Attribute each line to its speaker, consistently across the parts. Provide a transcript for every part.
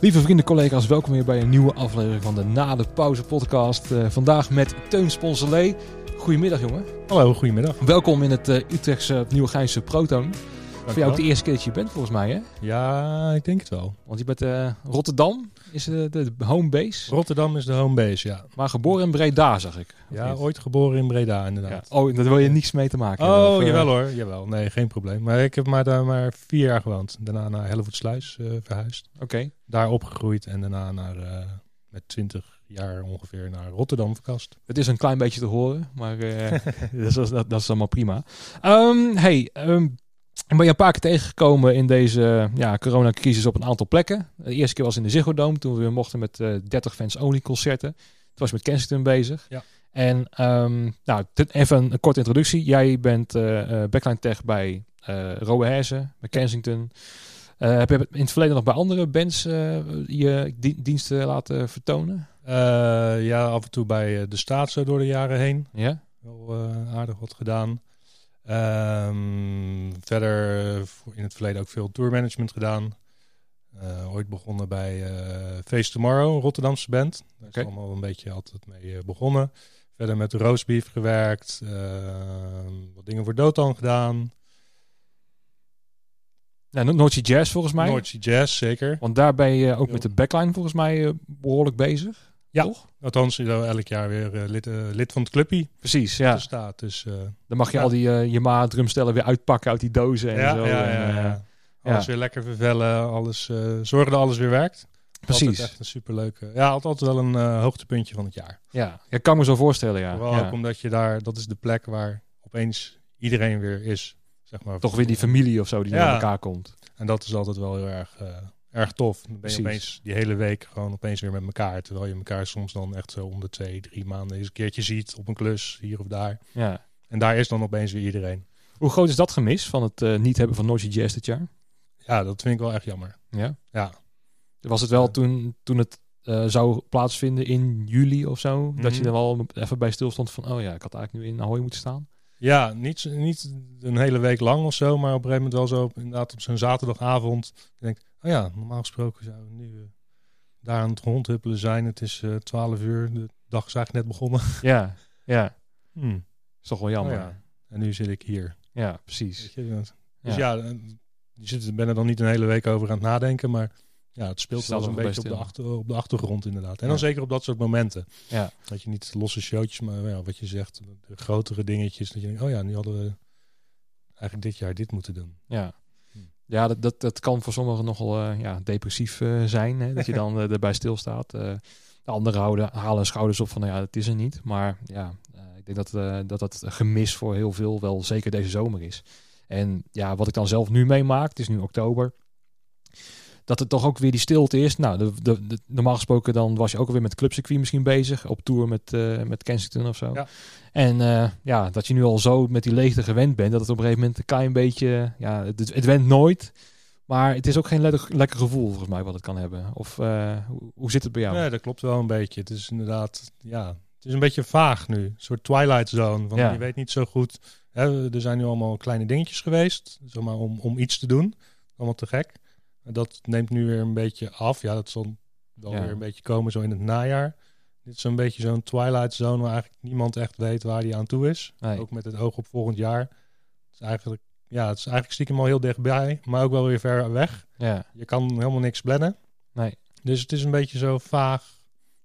Speaker 1: Lieve vrienden, collega's, welkom weer bij een nieuwe aflevering van de Na de Pauze podcast. Uh, vandaag met Teun Sponselee. Goedemiddag jongen.
Speaker 2: Hallo, goedemiddag.
Speaker 1: Welkom in het uh, Utrechtse Nieuwegeinse Proton. Voor jou ook de eerste keer dat je bent volgens mij hè?
Speaker 2: Ja, ik denk het wel.
Speaker 1: Want je bent uh, Rotterdam, is de, de home base?
Speaker 2: Rotterdam is de home base, ja.
Speaker 1: Maar geboren in Breda zag ik.
Speaker 2: Ja, ooit geboren in Breda inderdaad.
Speaker 1: Ja. Oh, daar wil je niets mee te maken
Speaker 2: Oh, hebben, of, jawel hoor, jawel. Nee, geen probleem. Maar ik heb maar daar maar vier jaar gewoond. Daarna naar Hellevoetsluis uh, verhuisd.
Speaker 1: Oké. Okay.
Speaker 2: Daar opgegroeid en daarna naar, uh, met twintig jaar ongeveer naar Rotterdam verkast.
Speaker 1: Het is een klein beetje te horen, maar uh, dat, is, dat, dat, is allemaal prima. Um, hey, um, ik ben je een paar keer tegengekomen in deze ja, coronacrisis op een aantal plekken. De eerste keer was in de Ziggo Dome, toen we mochten met uh, 30 fans only concerten. Toen was ik met Kensington bezig.
Speaker 2: Ja.
Speaker 1: En um, nou, even een korte introductie. Jij bent uh, backline tech bij uh, Rowe Herzen, bij Kensington. Uh, heb je in het verleden nog bij andere bands je diensten laten vertonen?
Speaker 2: ja, af en toe bij de staat zo door de jaren heen.
Speaker 1: Ja?
Speaker 2: Wel aardig wat gedaan. Um, verder in het verleden ook veel tourmanagement gedaan. Uh, ooit begonnen bij uh, Face Tomorrow, een Rotterdamse band. Daar okay. is allemaal een beetje altijd mee begonnen. Verder met roastbeef gewerkt. wat dingen voor Dotan gedaan.
Speaker 1: Ja, Noordse Jazz volgens mij.
Speaker 2: Noordse Jazz, zeker.
Speaker 1: Want daar ben je ook met de backline volgens mij behoorlijk bezig.
Speaker 2: Ja,
Speaker 1: toch?
Speaker 2: althans je elk jaar weer uh, lid, uh, lid van het clubje.
Speaker 1: Precies, ja.
Speaker 2: Staat, dus, uh,
Speaker 1: Dan mag je
Speaker 2: ja.
Speaker 1: al die uh, Yamaha drumstellen weer uitpakken uit die dozen en
Speaker 2: ja,
Speaker 1: zo.
Speaker 2: Ja,
Speaker 1: en,
Speaker 2: ja, ja. Alles weer lekker vervellen, alles, zorgen dat alles weer werkt.
Speaker 1: Precies.
Speaker 2: Altijd echt een superleuke. Ja, altijd wel een hoogtepuntje van het jaar.
Speaker 1: Ja, ik kan me zo voorstellen, ja.
Speaker 2: Vooral
Speaker 1: ja.
Speaker 2: ook omdat je daar, dat is de plek waar opeens iedereen weer is. Zeg maar.
Speaker 1: Toch weer die familie of zo die bij elkaar komt.
Speaker 2: En dat is altijd wel heel erg erg tof. Dan ben je opeens die hele week gewoon opeens weer met elkaar. Terwijl je elkaar soms dan echt zo om de twee, drie maanden eens een keertje ziet op een klus hier of daar.
Speaker 1: Ja.
Speaker 2: En daar is dan opeens weer iedereen.
Speaker 1: Hoe groot is dat gemis van het uh, niet hebben van Noordje Jazz dit jaar?
Speaker 2: Ja, dat vind ik wel echt jammer.
Speaker 1: Ja?
Speaker 2: Ja.
Speaker 1: Was het wel ja. toen, toen het uh, zou plaatsvinden in juli of zo? Mm -hmm. Dat je er wel even bij stil stond van, oh ja, ik had eigenlijk nu in Ahoy moeten staan?
Speaker 2: Ja, niet, niet een hele week lang of zo, maar op een gegeven moment wel zo inderdaad op zo'n zaterdagavond. Ik denk, oh ja, normaal gesproken zouden we nu uh, daar aan het rondhuppelen zijn. Het is uh, 12 uur, de dag is eigenlijk net begonnen.
Speaker 1: Ja, ja.
Speaker 2: Hmm.
Speaker 1: Is toch wel jammer.
Speaker 2: Oh ja. En nu zit ik hier.
Speaker 1: Ja, precies.
Speaker 2: Je, dus ja, ja je zit, ben er dan niet een hele week over aan het nadenken, maar ja, het speelt wel een beetje op de, achter, op de achtergrond inderdaad. En
Speaker 1: ja.
Speaker 2: dan zeker op dat soort momenten.
Speaker 1: Ja.
Speaker 2: Dat je niet losse showtjes, maar ja, wat je zegt, de grotere dingetjes. Dat je denkt, oh ja, nu hadden we eigenlijk dit jaar dit moeten doen.
Speaker 1: Ja. Ja, dat, dat, dat kan voor sommigen nogal uh, ja, depressief uh, zijn. Hè? Dat je dan uh, erbij stilstaat. de anderen houden, halen schouders op van, nou ja, dat is er niet. Maar ja, ik denk dat, dat dat gemis voor heel veel wel zeker deze zomer is. En ja, wat ik dan zelf nu meemaak, het is nu oktober dat het toch ook weer die stilte is. Nou, de, de, de, normaal gesproken dan was je ook alweer met clubcircuit misschien bezig. Op tour met, uh, met Kensington of zo.
Speaker 2: Ja.
Speaker 1: En uh, ja, dat je nu al zo met die leegte gewend bent. Dat het op een gegeven moment een klein beetje... Ja, het, het went nooit. Maar het is ook geen lekker, lekker gevoel volgens mij wat het kan hebben. Of uh, hoe, hoe zit het bij jou?
Speaker 2: Nee, dat klopt wel een beetje. Het is inderdaad... Ja, het is een beetje vaag nu. Een soort twilight zone. Want
Speaker 1: Ja.
Speaker 2: je weet niet zo goed... Hè, er zijn nu allemaal kleine dingetjes geweest. Zomaar om, om iets te doen. Allemaal te gek. Dat neemt nu weer een beetje af. Ja, dat zal wel
Speaker 1: Ja.
Speaker 2: weer een beetje komen zo in het najaar. Dit is zo'n beetje zo'n twilight zone waar eigenlijk niemand echt weet waar die aan toe is.
Speaker 1: Nee.
Speaker 2: Ook met het oog op volgend jaar. Het is eigenlijk, ja, het is eigenlijk stiekem al heel dichtbij, maar ook wel weer ver weg.
Speaker 1: Ja,
Speaker 2: Je kan helemaal niks plannen.
Speaker 1: Nee.
Speaker 2: Dus het is een beetje zo vaag,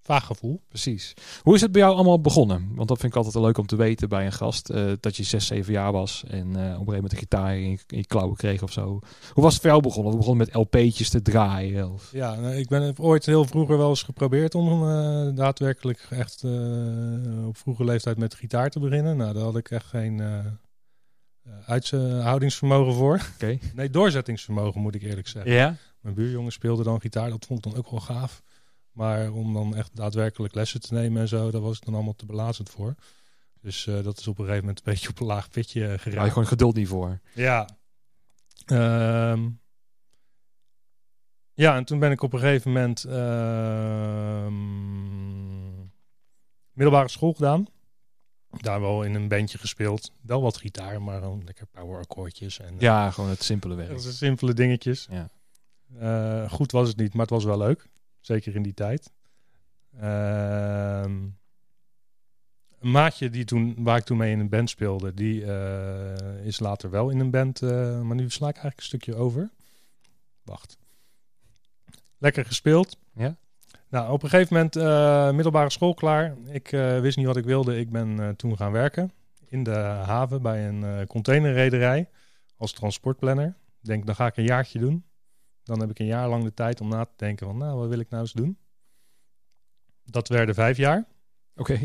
Speaker 2: vaag gevoel.
Speaker 1: precies. Hoe is het bij jou allemaal begonnen? Want dat vind ik altijd leuk om te weten bij een gast. eh, dat je 6, 7 jaar was en eh, op een gegeven moment een gitaar in je, in je klauwen kreeg of zo. Hoe was het voor jou begonnen? We begonnen met LP'tjes te draaien. Of...
Speaker 2: Ja, nou, ik ben ooit heel vroeger wel eens geprobeerd om eh, daadwerkelijk echt op vroege leeftijd met gitaar te beginnen. Nou, daar had ik echt geen uithoudingsvermogen voor.
Speaker 1: Oké.
Speaker 2: Nee, doorzettingsvermogen moet ik eerlijk zeggen.
Speaker 1: Ja?
Speaker 2: Mijn buurjongen speelde dan gitaar, dat vond ik dan ook wel gaaf. Maar om dan echt daadwerkelijk lessen te nemen en zo, daar was ik dan allemaal te belazend voor. Dus eh, dat is op een gegeven moment een beetje op een laag pitje eh,
Speaker 1: Daar had je
Speaker 2: geraakt.
Speaker 1: gewoon geduld niet voor.
Speaker 2: Ja. Ehm, ja, en toen ben ik op een gegeven moment ehm, middelbare school gedaan. Daar wel in een bandje gespeeld. Wel wat gitaar, maar gewoon lekker power akkoordjes. En,
Speaker 1: Ja, gewoon het simpele
Speaker 2: eh,
Speaker 1: werk.
Speaker 2: dat zijn simpele dingetjes.
Speaker 1: Ja.
Speaker 2: Uh, goed was het niet, maar het was wel leuk. Zeker in die tijd. Ehm, een maatje die toen, waar ik toen mee in een band speelde, die uh, is later wel in een band. Uh, maar nu sla ik eigenlijk een stukje over. Wacht. Lekker gespeeld.
Speaker 1: Ja.
Speaker 2: Nou, op een gegeven moment uh, middelbare school klaar. Ik wist niet wat ik wilde. Ik ben toen gaan werken in de haven bij een containerrederij als transportplanner. Ik denk, dan ga ik een jaartje doen. Dan heb ik een jaar lang de tijd om na te denken van, nou, wat wil ik nou eens doen? Dat werden vijf jaar.
Speaker 1: Oké.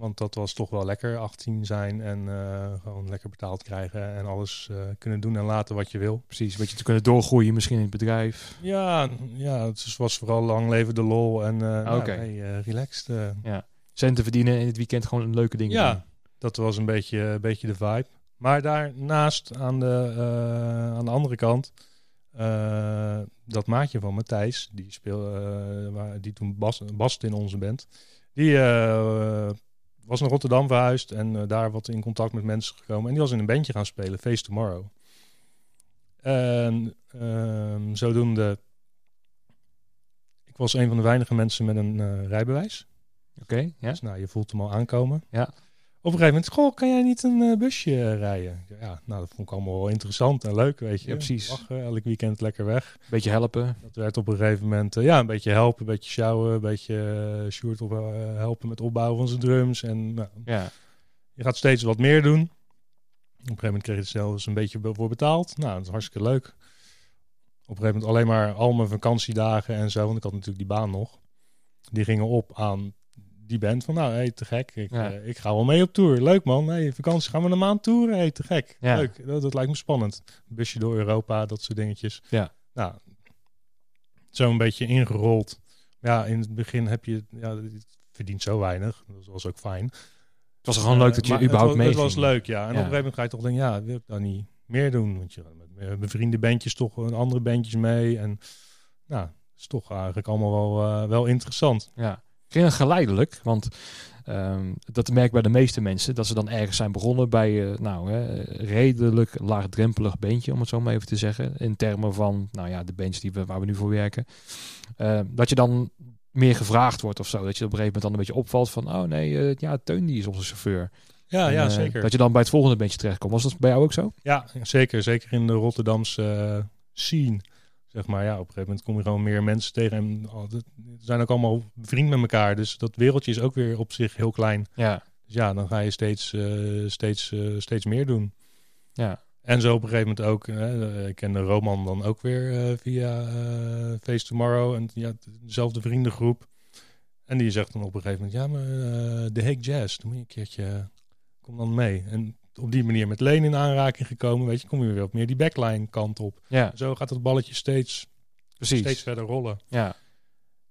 Speaker 2: Want dat was toch wel lekker, 18 zijn en uh, gewoon lekker betaald krijgen en alles uh, kunnen doen en laten wat je wil.
Speaker 1: Precies, wat je te kunnen doorgroeien misschien in het bedrijf.
Speaker 2: Ja, ja het was vooral lang leven de lol en uh.
Speaker 1: Okay.
Speaker 2: Nou, hey, relaxed.
Speaker 1: ja. Centen verdienen in het weekend gewoon een leuke dingen
Speaker 2: ja,
Speaker 1: doen.
Speaker 2: dat was een beetje, een beetje de vibe. Maar daarnaast aan de, aan de andere kant uh, dat maatje van Matthijs, die, speel, uh, die toen bas, bast in onze band, die uh, was naar Rotterdam verhuisd en daar wat in contact met mensen gekomen. En die was in een bandje gaan spelen, Face Tomorrow. En ehm, zodoende, ik was een van de weinige mensen met een rijbewijs.
Speaker 1: Oké, ja.
Speaker 2: Dus nou, je voelt hem al aankomen.
Speaker 1: Ja
Speaker 2: op een gegeven moment, goh, kan jij niet een uh, busje rijden? Ja, nou, dat vond ik allemaal wel interessant en leuk, weet je.
Speaker 1: Ja, precies.
Speaker 2: Lachen, elk weekend lekker weg.
Speaker 1: Beetje helpen.
Speaker 2: Dat werd op een gegeven moment, uh, ja, een beetje helpen, een beetje sjouwen, een beetje uh, Sjoerd op, helpen met opbouwen van zijn drums. En nou,
Speaker 1: ja.
Speaker 2: je gaat steeds wat meer doen. Op een gegeven moment kreeg je er zelfs een beetje voor betaald. Nou, dat is hartstikke leuk. Op een gegeven moment alleen maar al mijn vakantiedagen en zo, want ik had natuurlijk die baan nog. Die gingen op aan die bent van, nou, hey, te gek. Ik,
Speaker 1: Ja.
Speaker 2: eh, ik ga wel mee op tour. Leuk man. Hey, vakantie gaan we een maand tour. Hey, te gek.
Speaker 1: Ja.
Speaker 2: Leuk. Dat, dat lijkt me spannend. Busje door Europa, dat soort dingetjes.
Speaker 1: Ja.
Speaker 2: Nou, zo een beetje ingerold. Ja, in het begin heb je, ja, het verdient zo weinig. Dat was ook fijn.
Speaker 1: Het was gewoon leuk dat je
Speaker 2: Maar
Speaker 1: überhaupt mee
Speaker 2: was- Het was leuk, ja. En op een gegeven moment ga je toch denken, ja, wil ik dan niet meer doen? Want je met eh, bevriende bandjes toch een andere bandjes mee. En nou, is toch eigenlijk allemaal wel, eh, wel interessant.
Speaker 1: Ja, het geleidelijk, want ehm, dat merk ik bij de meeste mensen, dat ze dan ergens zijn begonnen bij, eh, nou, hè, redelijk laagdrempelig beentje, om het zo maar even te zeggen, in termen van, nou ja, de bands die we, waar we nu voor werken. Eh, dat je dan meer gevraagd wordt of zo, dat je op een gegeven moment dan een beetje opvalt van, oh nee, eh, ja, Teun die is onze chauffeur.
Speaker 2: Ja,
Speaker 1: En,
Speaker 2: ja,
Speaker 1: eh,
Speaker 2: zeker.
Speaker 1: Dat je dan bij het volgende bandje terechtkomt. Was dat bij jou ook zo?
Speaker 2: Ja, zeker. Zeker in de Rotterdamse scene. Zeg maar, ja, op een gegeven moment kom je gewoon meer mensen tegen. En oh, dat- zijn ook allemaal vriend met elkaar. Dus dat wereldje is ook weer op zich heel klein.
Speaker 1: Ja,
Speaker 2: Dus ja, dan ga je steeds, eh, steeds, eh, steeds meer doen.
Speaker 1: ja,
Speaker 2: En zo op een gegeven moment ook. eh, ik ken de Roman dan ook weer via Face Tomorrow. En ja, dezelfde vriendengroep. En die zegt dan op een gegeven moment: Ja, maar de Hague Jazz, dan moet je een keertje. Kom dan mee. En op die manier met Leen in aanraking gekomen. Weet je, kom je weer wat meer die backline kant op.
Speaker 1: ja,
Speaker 2: Zo gaat het balletje steeds,
Speaker 1: precies.
Speaker 2: steeds verder rollen.
Speaker 1: Ja,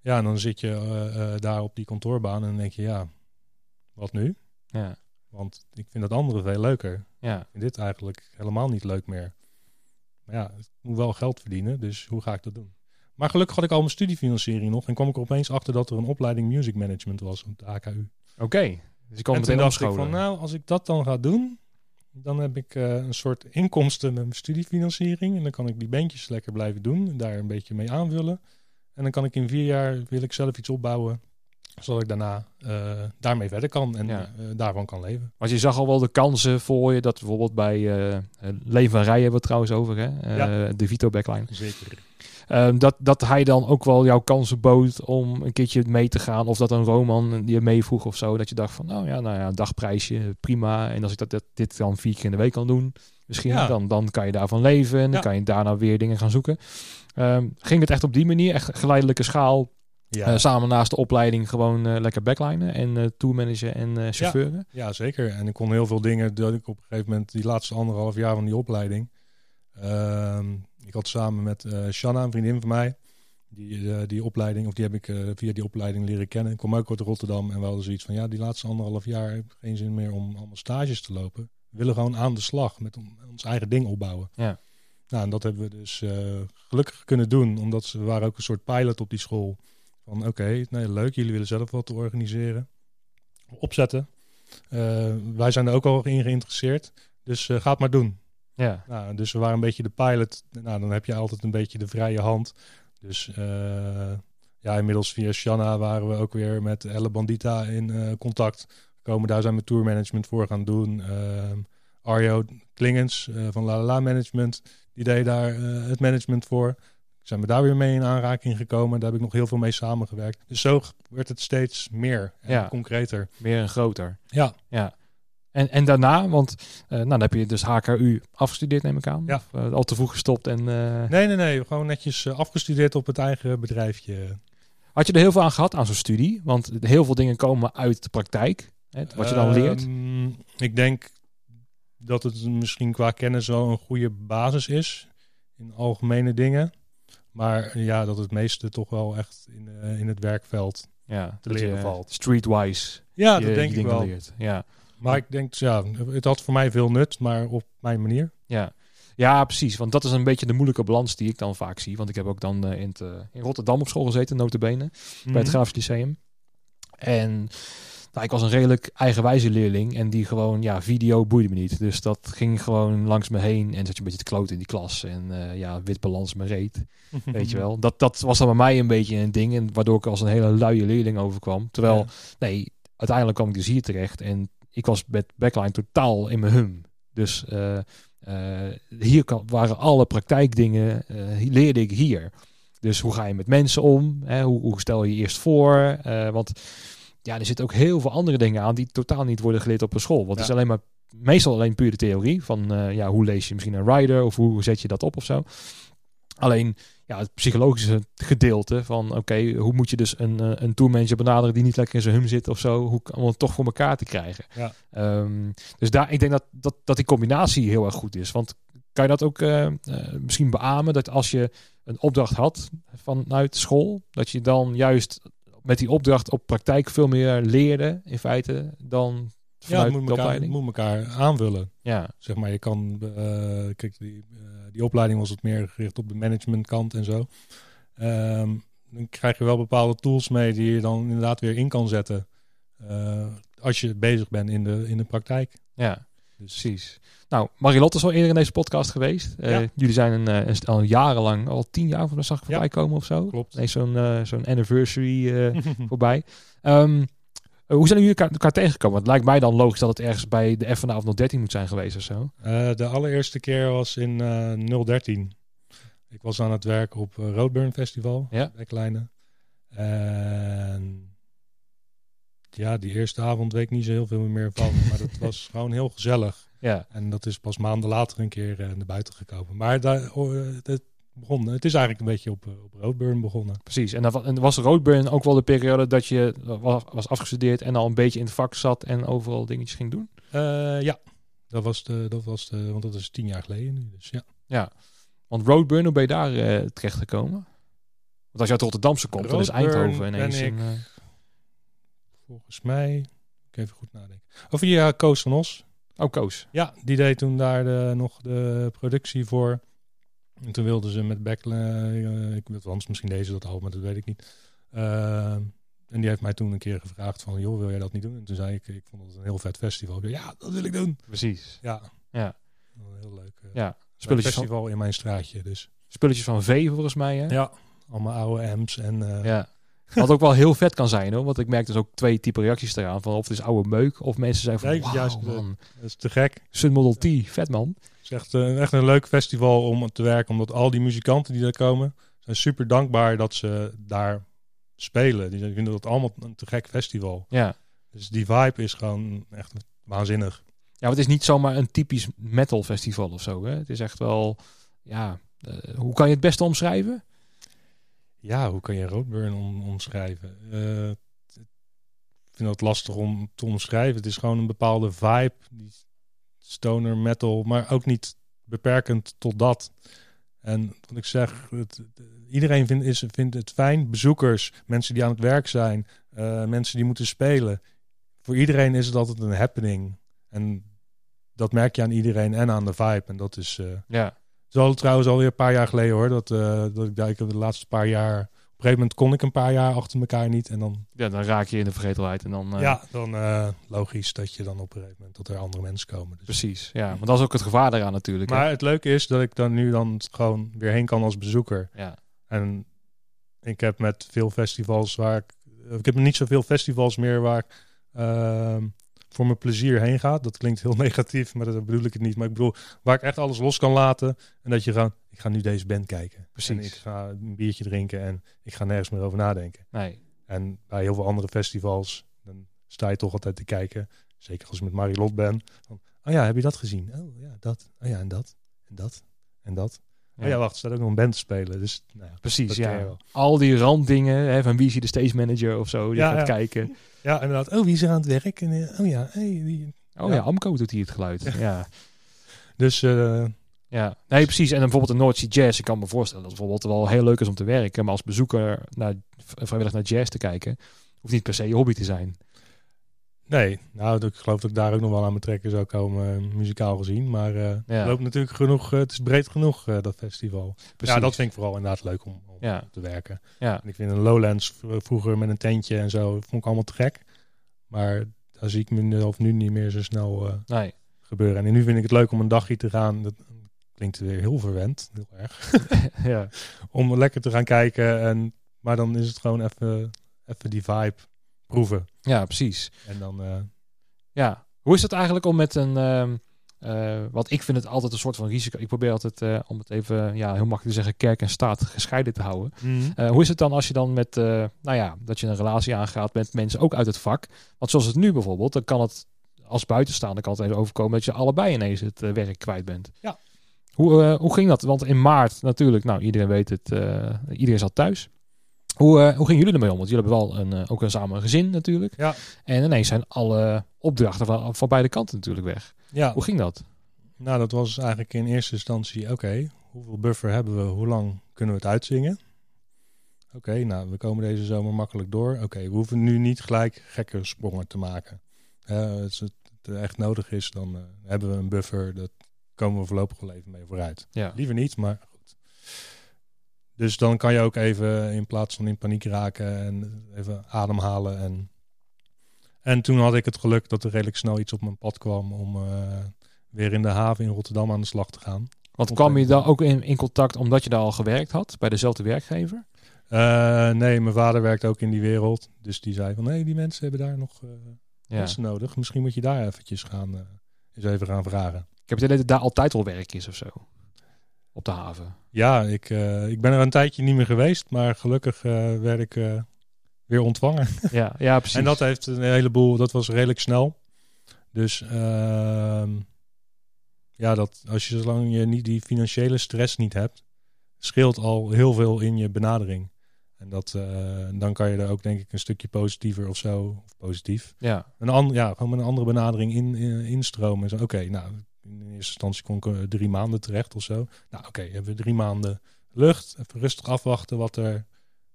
Speaker 2: Ja, en dan zit je eh, eh, daar op die kantoorbaan en denk je: Ja, wat nu?
Speaker 1: ja,
Speaker 2: Want ik vind dat andere veel leuker.
Speaker 1: ja,
Speaker 2: Ik vind dit eigenlijk helemaal niet leuk meer. Maar ja, ik moet wel geld verdienen, dus hoe ga ik dat doen? Maar gelukkig had ik al mijn studiefinanciering nog en kwam ik er opeens achter dat er een opleiding music management was op de AKU.
Speaker 1: oké. Dus
Speaker 2: en toen
Speaker 1: meteen
Speaker 2: dacht ik
Speaker 1: omscholen.
Speaker 2: van, nou, als ik dat dan ga doen, dan heb ik eh, een soort inkomsten met mijn studiefinanciering en dan kan ik die bandjes lekker blijven doen en daar een beetje mee aanvullen. En dan kan ik in vier jaar, wil ik zelf iets opbouwen, zodat ik daarna eh, daarmee verder kan en
Speaker 1: Ja.
Speaker 2: eh, daarvan kan leven.
Speaker 1: Want je zag al wel de kansen voor je dat bijvoorbeeld bij van Rij hebben we het trouwens over, hè?
Speaker 2: Ja.
Speaker 1: de Vito backline.
Speaker 2: Zeker.
Speaker 1: Ehm, dat, dat hij dan ook wel jouw kansen bood om een keertje mee te gaan. Of dat een Roman die je meevroeg of zo. Dat je dacht van, nou ja, nou ja, een dagprijsje, prima. En als ik dat, dat, dit dan vier keer in de week kan doen, misschien,
Speaker 2: Ja.
Speaker 1: dan, dan kan je daarvan leven. En dan kan je daarna weer dingen gaan zoeken. Ehm, ging het echt op die manier, echt geleidelijke schaal,
Speaker 2: Ja.
Speaker 1: eh, samen naast de opleiding gewoon eh, lekker backlinen en eh tourmanagen en chauffeuren?
Speaker 2: Ja, zeker. En ik kon heel veel dingen dat ik op een gegeven moment die laatste anderhalf jaar van die opleiding. ehm, ik had samen met eh Shanna, een vriendin van mij, die, eh, die opleiding, of die heb ik eh, via die opleiding leren kennen. Ik kom ook uit Rotterdam en we hadden zoiets van, ja, die laatste anderhalf jaar heb ik geen zin meer om allemaal stages te lopen. We willen gewoon aan de slag met on- ons eigen ding opbouwen.
Speaker 1: Ja.
Speaker 2: Nou, en dat hebben we dus gelukkig kunnen doen, omdat ze we waren ook een soort pilot op die school. Van oké, nee, leuk, jullie willen zelf wat organiseren. Opzetten. Wij zijn er ook al in geïnteresseerd. Dus ga het maar doen.
Speaker 1: Ja.
Speaker 2: Nou, dus we waren een beetje de pilot. Nou, dan heb je altijd een beetje de vrije hand. Dus uh, ja, inmiddels via Shanna waren we ook weer met Elle Bandita in uh, contact. Komen daar zijn we tourmanagement voor gaan doen. Uh, Arjo Klingens van La La Management, die deed daar het management voor zijn we daar weer mee in aanraking gekomen. Daar heb ik nog heel veel mee samengewerkt. Dus zo werd het steeds meer en ja. concreter.
Speaker 1: Meer en groter.
Speaker 2: Ja.
Speaker 1: ja. En, en daarna, want uh, nou, dan heb je dus HKU afgestudeerd, neem ik aan.
Speaker 2: Ja.
Speaker 1: Of, uh, al te vroeg gestopt en... Uh...
Speaker 2: Nee, nee, nee. Gewoon netjes afgestudeerd op het eigen bedrijfje.
Speaker 1: Had je er heel veel aan gehad aan zo'n studie? Want heel veel dingen komen uit de praktijk. Hè, wat je dan leert.
Speaker 2: Ehm, ik denk dat het misschien qua kennis wel een goede basis is. In algemene dingen. Maar ja, dat het meeste toch wel echt in, in het werkveld
Speaker 1: ja,
Speaker 2: te leren valt.
Speaker 1: Streetwise.
Speaker 2: Ja, dat denk ik wel.
Speaker 1: Leert. Ja.
Speaker 2: Maar ik denk, ja, het had voor mij veel nut, maar op mijn manier.
Speaker 1: Ja. Ja, precies. Want dat is een beetje de moeilijke balans die ik dan vaak zie. Want ik heb ook dan uh, in, het, uh, in Rotterdam op school gezeten, notabene. Mm -hmm. Bij het Grafisch Lyceum. En nou, ik was een redelijk eigenwijze leerling en die gewoon, ja, video boeide me niet. Dus dat ging gewoon langs me heen en zat je een beetje te kloten in die klas. En uh, ja, wit balans me reet, weet je wel. Dat, dat was dan bij mij een beetje een ding en waardoor ik als een hele luie leerling overkwam. Terwijl, ja. nee, uiteindelijk kwam ik dus hier terecht en ik was met backline totaal in mijn hum. Dus uh, uh, hier waren alle praktijkdingen, leerde ik hier. Dus hoe ga je met mensen om? Hè? Hoe, hoe, stel je je eerst voor? want ja, er zitten ook heel veel andere dingen aan die totaal niet worden geleerd op een school. Want ja. het is alleen maar meestal alleen puur de theorie van uh, ja, hoe lees je misschien een rider of hoe zet je dat op of zo. Alleen ja, het psychologische gedeelte van oké, okay, hoe moet je dus een, uh, een tourmanager benaderen die niet lekker in zijn hum zit of zo, hoe, om het toch voor elkaar te krijgen.
Speaker 2: Ja.
Speaker 1: Um, dus daar, ik denk dat, dat, dat die combinatie heel erg goed is. Want kan je dat ook uh, misschien beamen dat als je een opdracht had vanuit school, dat je dan juist met die opdracht op praktijk veel meer leerde in feite dan
Speaker 2: ja, het moet elkaar, moet elkaar aanvullen.
Speaker 1: Ja.
Speaker 2: Zeg maar, je kan, uh, kijk, die, die opleiding was het meer gericht op de managementkant en zo. Um, dan krijg je wel bepaalde tools mee die je dan inderdaad weer in kan zetten. Uh, als je bezig bent in de, in de praktijk.
Speaker 1: Ja, dus. precies. Nou, Marilotte is al eerder in deze podcast geweest. Ja. Uh, jullie zijn een, een, al jarenlang, al tien jaar van de zag ik voorbij ja. komen of zo.
Speaker 2: Klopt.
Speaker 1: Nee, zo'n uh, zo'n anniversary voorbij. Um, hoe zijn jullie elkaar, elkaar tegengekomen? Want het lijkt mij dan logisch dat het ergens bij de FNA of 013 moet zijn geweest of zo.
Speaker 2: de allereerste keer was in 013. Ik was aan het werk op Roadburn Festival.
Speaker 1: Ja.
Speaker 2: Backlijnen. En ja, die eerste avond weet ik niet zo heel veel meer van. maar dat was gewoon heel gezellig.
Speaker 1: Ja.
Speaker 2: En dat is pas maanden later een keer uh, naar buiten gekomen. Maar daar, uh, het, begon, het is eigenlijk een beetje op, uh, op Roadburn begonnen.
Speaker 1: Precies. En, dat, en was Roadburn ook wel de periode dat je was, was afgestudeerd en al een beetje in het vak zat en overal dingetjes ging doen?
Speaker 2: ja, dat was, de, dat was de, want dat is tien jaar geleden nu. Dus ja.
Speaker 1: Ja. Want Roadburn, hoe ben je daar terecht gekomen? Want als je uit Rotterdamse komt, dan is Eindhoven ineens
Speaker 2: ik, een, Volgens mij, ik even goed nadenken. Of via Koos van Os.
Speaker 1: Oh, Koos.
Speaker 2: Ja, die deed toen daar de, nog de productie voor. En toen wilden ze met Backline, uh, ik weet anders misschien deze dat al, maar dat weet ik niet. Uh, en die heeft mij toen een keer gevraagd van, joh, wil jij dat niet doen? En toen zei ik, ik vond het een heel vet festival. Ja, dat wil ik doen.
Speaker 1: Precies.
Speaker 2: Ja.
Speaker 1: Ja.
Speaker 2: Een heel leuk uh,
Speaker 1: ja.
Speaker 2: Spulletjes festival van, in mijn straatje, dus.
Speaker 1: Spulletjes van V volgens mij, hè?
Speaker 2: Ja, allemaal oude amps en...
Speaker 1: Ja. Wat ook wel heel vet kan zijn hoor. Want ik merk dus ook twee type reacties eraan. Van of het is oude meuk. Of mensen zijn van.
Speaker 2: Nee, wow, juist,
Speaker 1: man.
Speaker 2: Dat is te gek.
Speaker 1: Sun Model T, vet man.
Speaker 2: Het is echt, uh, echt een leuk festival om te werken. Omdat al die muzikanten die daar komen. zijn super dankbaar dat ze daar spelen. Die vinden dat allemaal een te gek festival.
Speaker 1: Ja.
Speaker 2: Dus die vibe is gewoon echt waanzinnig.
Speaker 1: Ja, het is niet zomaar een typisch metal festival of zo. Hè? Het is echt wel. Ja, uh, hoe kan je het beste omschrijven?
Speaker 2: Ja, hoe kan je Roadburn om, omschrijven? Uh, ik vind dat lastig om te omschrijven. Het is gewoon een bepaalde vibe, die stoner metal, maar ook niet beperkend tot dat. En wat ik zeg, het, iedereen vindt, is, vindt het fijn. Bezoekers, mensen die aan het werk zijn, uh, mensen die moeten spelen. Voor iedereen is het altijd een happening. En dat merk je aan iedereen en aan de vibe. En dat is... Uh,
Speaker 1: ja.
Speaker 2: Het is al trouwens alweer een paar jaar geleden hoor. Dat, uh, dat ik daar de laatste paar jaar een gegeven moment kon ik een paar jaar achter elkaar niet. En dan,
Speaker 1: Ja, dan raak je in de vergetelheid en dan... eh,
Speaker 2: ja, dan eh, logisch dat je dan op een gegeven moment tot er andere mensen komen. Dus.
Speaker 1: Precies, ja. Maar dat is ook het gevaar daaraan natuurlijk. hè.
Speaker 2: Maar het leuke is dat ik dan nu dan gewoon weer heen kan als bezoeker.
Speaker 1: Ja,
Speaker 2: En ik heb met veel festivals waar ik... Ik heb niet zoveel festivals meer waar ik ehm, voor mijn plezier heen ga. Dat klinkt heel negatief, maar dat bedoel ik het niet. Maar ik bedoel, waar ik echt alles los kan laten. En dat je gewoon, ik ga nu deze band kijken.
Speaker 1: Precies.
Speaker 2: En ik ga een biertje drinken en ik ga nergens meer over nadenken.
Speaker 1: nee.
Speaker 2: En bij heel veel andere festivals, dan sta je toch altijd te kijken. Zeker als ik met Marilot ben. Van, oh ja, heb je dat gezien? Oh ja, dat. Oh ja, en dat. En dat. En dat.
Speaker 1: Ja.
Speaker 2: Oh ja, wacht, er staat ook nog een band te spelen. Dus nou ja,
Speaker 1: Precies, ja. Al die randdingen, hè, van wie is hier de stage manager of zo, die
Speaker 2: Ja,
Speaker 1: gaat
Speaker 2: ja.
Speaker 1: kijken.
Speaker 2: Ja, inderdaad. Oh, wie is er aan het werk? En, eh, oh ja, hey, die.
Speaker 1: Oh
Speaker 2: Ja.
Speaker 1: ja, Amco doet hier het geluid. Ja.
Speaker 2: Dus eh,
Speaker 1: ja, nee, precies. En dan bijvoorbeeld de North Sea Jazz. Ik kan me voorstellen dat het bijvoorbeeld wel heel leuk is om te werken. Maar als bezoeker naar, vrijwillig naar jazz te kijken, hoeft niet per se je hobby te zijn.
Speaker 2: Nee, nou, ik geloof dat ik daar ook nog wel aan mijn trekken zou komen, eh, muzikaal gezien. Maar eh
Speaker 1: Ja.
Speaker 2: er loopt natuurlijk genoeg, eh, het is breed genoeg, eh, dat festival.
Speaker 1: Precies.
Speaker 2: Ja, dat vind ik vooral inderdaad leuk om, om
Speaker 1: Ja.
Speaker 2: te werken.
Speaker 1: Ja,
Speaker 2: En ik vind een Lowlands vroeger met een tentje en zo, vond ik allemaal te gek. Maar daar zie ik mezelf nu niet meer zo snel eh,
Speaker 1: nee.
Speaker 2: gebeuren. En nu vind ik het leuk om een dagje te gaan. Dat klinkt weer heel verwend, heel erg.
Speaker 1: ja.
Speaker 2: om lekker te gaan kijken. En, maar dan is het gewoon even, even die vibe proeven.
Speaker 1: ja, precies.
Speaker 2: En dan, eh,
Speaker 1: Ja. Hoe is het eigenlijk om met een... eh, want ik vind het altijd een soort van risico. Ik probeer altijd, eh, om het even ja, heel makkelijk te zeggen, kerk en staat gescheiden te houden. Eh, hoe is het dan als je dan met, nou ja, dat je een relatie aangaat met mensen ook uit het vak? Want zoals het nu bijvoorbeeld, dan kan het als buitenstaander kan het even overkomen dat je allebei ineens het werk kwijt bent.
Speaker 2: Ja.
Speaker 1: Hoe, hoe ging dat? Want in maart natuurlijk, nou iedereen weet het, iedereen zat thuis. Hoe, eh, hoe gingen jullie ermee om? Want jullie hebben wel een, eh, ook een samen gezin natuurlijk.
Speaker 2: Ja.
Speaker 1: En ineens zijn alle opdrachten van, van beide kanten natuurlijk weg.
Speaker 2: ja,
Speaker 1: Hoe ging dat?
Speaker 2: nou dat was eigenlijk in eerste instantie, oké, hoeveel buffer hebben we? Hoe lang kunnen we het uitzingen? Oké, nou, we komen deze zomer makkelijk door. Oké, we hoeven nu niet gelijk gekke sprongen te maken. Eh, als het echt nodig is, dan hebben we een buffer. Dat komen we voorlopig wel even mee vooruit.
Speaker 1: Ja.
Speaker 2: Liever niet, maar. Dus dan kan je ook even in plaats van in paniek raken en even ademhalen. En, en toen had ik het geluk dat er redelijk snel iets op mijn pad kwam om eh, weer in de haven in Rotterdam aan de slag te gaan.
Speaker 1: Want kwam je daar ook in, in contact omdat je daar al gewerkt had bij dezelfde werkgever?
Speaker 2: Eh, nee, mijn vader werkt ook in die wereld. Dus die zei van, nee, die mensen hebben daar nog eh,
Speaker 1: Ja.
Speaker 2: mensen nodig. Misschien moet je daar eventjes gaan, eh, eens even gaan vragen.
Speaker 1: Ik heb het idee dat daar altijd al werk is of zo. Op de haven.
Speaker 2: Ja, ik, eh, ik ben er een tijdje niet meer geweest, maar gelukkig eh, werd ik eh, weer ontvangen.
Speaker 1: Ja, ja precies.
Speaker 2: En dat heeft een heleboel, dat was redelijk snel. Dus ehm, ja, dat, als je zolang je niet die financiële stress niet hebt, scheelt al heel veel in je benadering. En dat, dan kan je er ook denk ik een stukje positiever of zo, of positief,
Speaker 1: Ja,
Speaker 2: een an, ja, gewoon een andere benadering in, in- instromen. Oké, nou, eerste instantie kon ik eh, drie maanden terecht of zo. Nou, oké, hebben we drie maanden lucht, even rustig afwachten wat er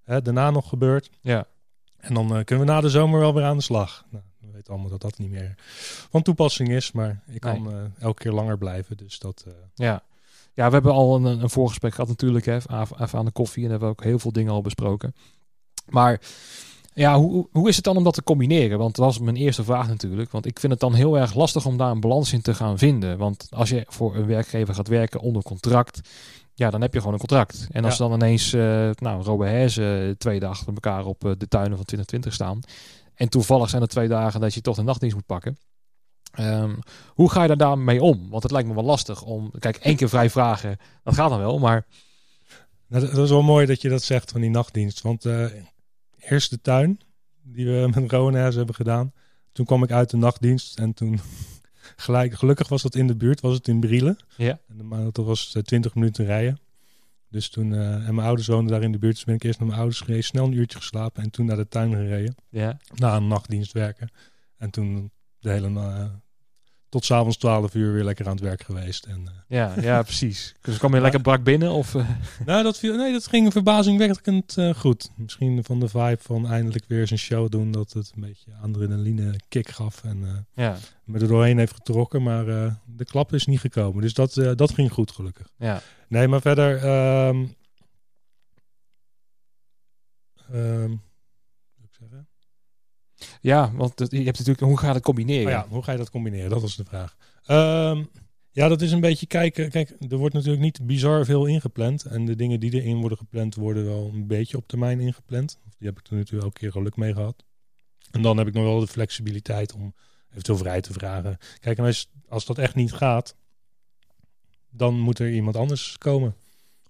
Speaker 2: hè, daarna nog gebeurt.
Speaker 1: ja,
Speaker 2: En dan eh, kunnen we na de zomer wel weer aan de slag. Nou, we weten allemaal dat dat niet meer van toepassing is, maar ik kan eh, elke keer langer blijven. Dus dat,
Speaker 1: ja. Ja, we hebben al een, een voorgesprek gehad natuurlijk, hè, even even aan de koffie. En hebben we ook heel veel dingen al besproken. Maar ja, hoe, hoe is het dan om dat te combineren? Want dat was mijn eerste vraag natuurlijk. Want ik vind het dan heel erg lastig om daar een balans in te gaan vinden. Want als je voor een werkgever gaat werken onder contract, ja, dan heb je gewoon een contract. En als
Speaker 2: Ja.
Speaker 1: dan ineens, eh nou, Robert Herzen twee dagen achter elkaar op eh, de tuinen van 2020 staan. En toevallig zijn er twee dagen dat je toch de nachtdienst moet pakken. Ehm, hoe ga je daar daarmee om? Want het lijkt me wel lastig om... Kijk, één keer vrij vragen, dat gaat dan wel. Maar
Speaker 2: nou, dat, dat is wel mooi dat je dat zegt van die nachtdienst. Want eh eerst de tuin, die we met Rowaners hebben gedaan. Toen kwam ik uit de nachtdienst en toen gelijk, gelukkig was dat in de buurt, was het in Brielen.
Speaker 1: ja,
Speaker 2: En de- maar dat was eh, 20 minuten rijden. Dus toen, eh, en mijn ouders woonden daar in de buurt. Dus ben ik eerst naar mijn ouders gereden, snel een uurtje geslapen en toen naar de tuin gereden.
Speaker 1: ja,
Speaker 2: na een nachtdienst werken. En toen de hele na- tot s'avonds 12 uur weer lekker aan het werk geweest. En, eh,
Speaker 1: ja, ja, precies. Dus kwam je lekker brak binnen? Of, eh,
Speaker 2: nou, dat, viel, nee, dat ging verbazingwekkend eh goed. Misschien van de vibe van eindelijk weer eens een show doen. Dat het een beetje adrenaline kick gaf. En
Speaker 1: ja,
Speaker 2: me er doorheen heeft getrokken. Maar de klap is niet gekomen. Dus dat, dat ging goed gelukkig.
Speaker 1: ja,
Speaker 2: Nee, maar verder... ehm, ehm?
Speaker 1: Ja, want je hebt natuurlijk, hoe gaat het combineren?
Speaker 2: Oh ja, hoe ga je dat combineren? Dat was de vraag. Ehm, ja, dat is een beetje kijken. Kijk, er wordt natuurlijk niet bizar veel ingepland. En de dingen die erin worden gepland, worden wel een beetje op termijn ingepland. Die heb ik er natuurlijk elke keer geluk mee gehad. En dan heb ik nog wel de flexibiliteit om eventueel vrij te vragen. Kijk, en als, als dat echt niet gaat, dan moet er iemand anders komen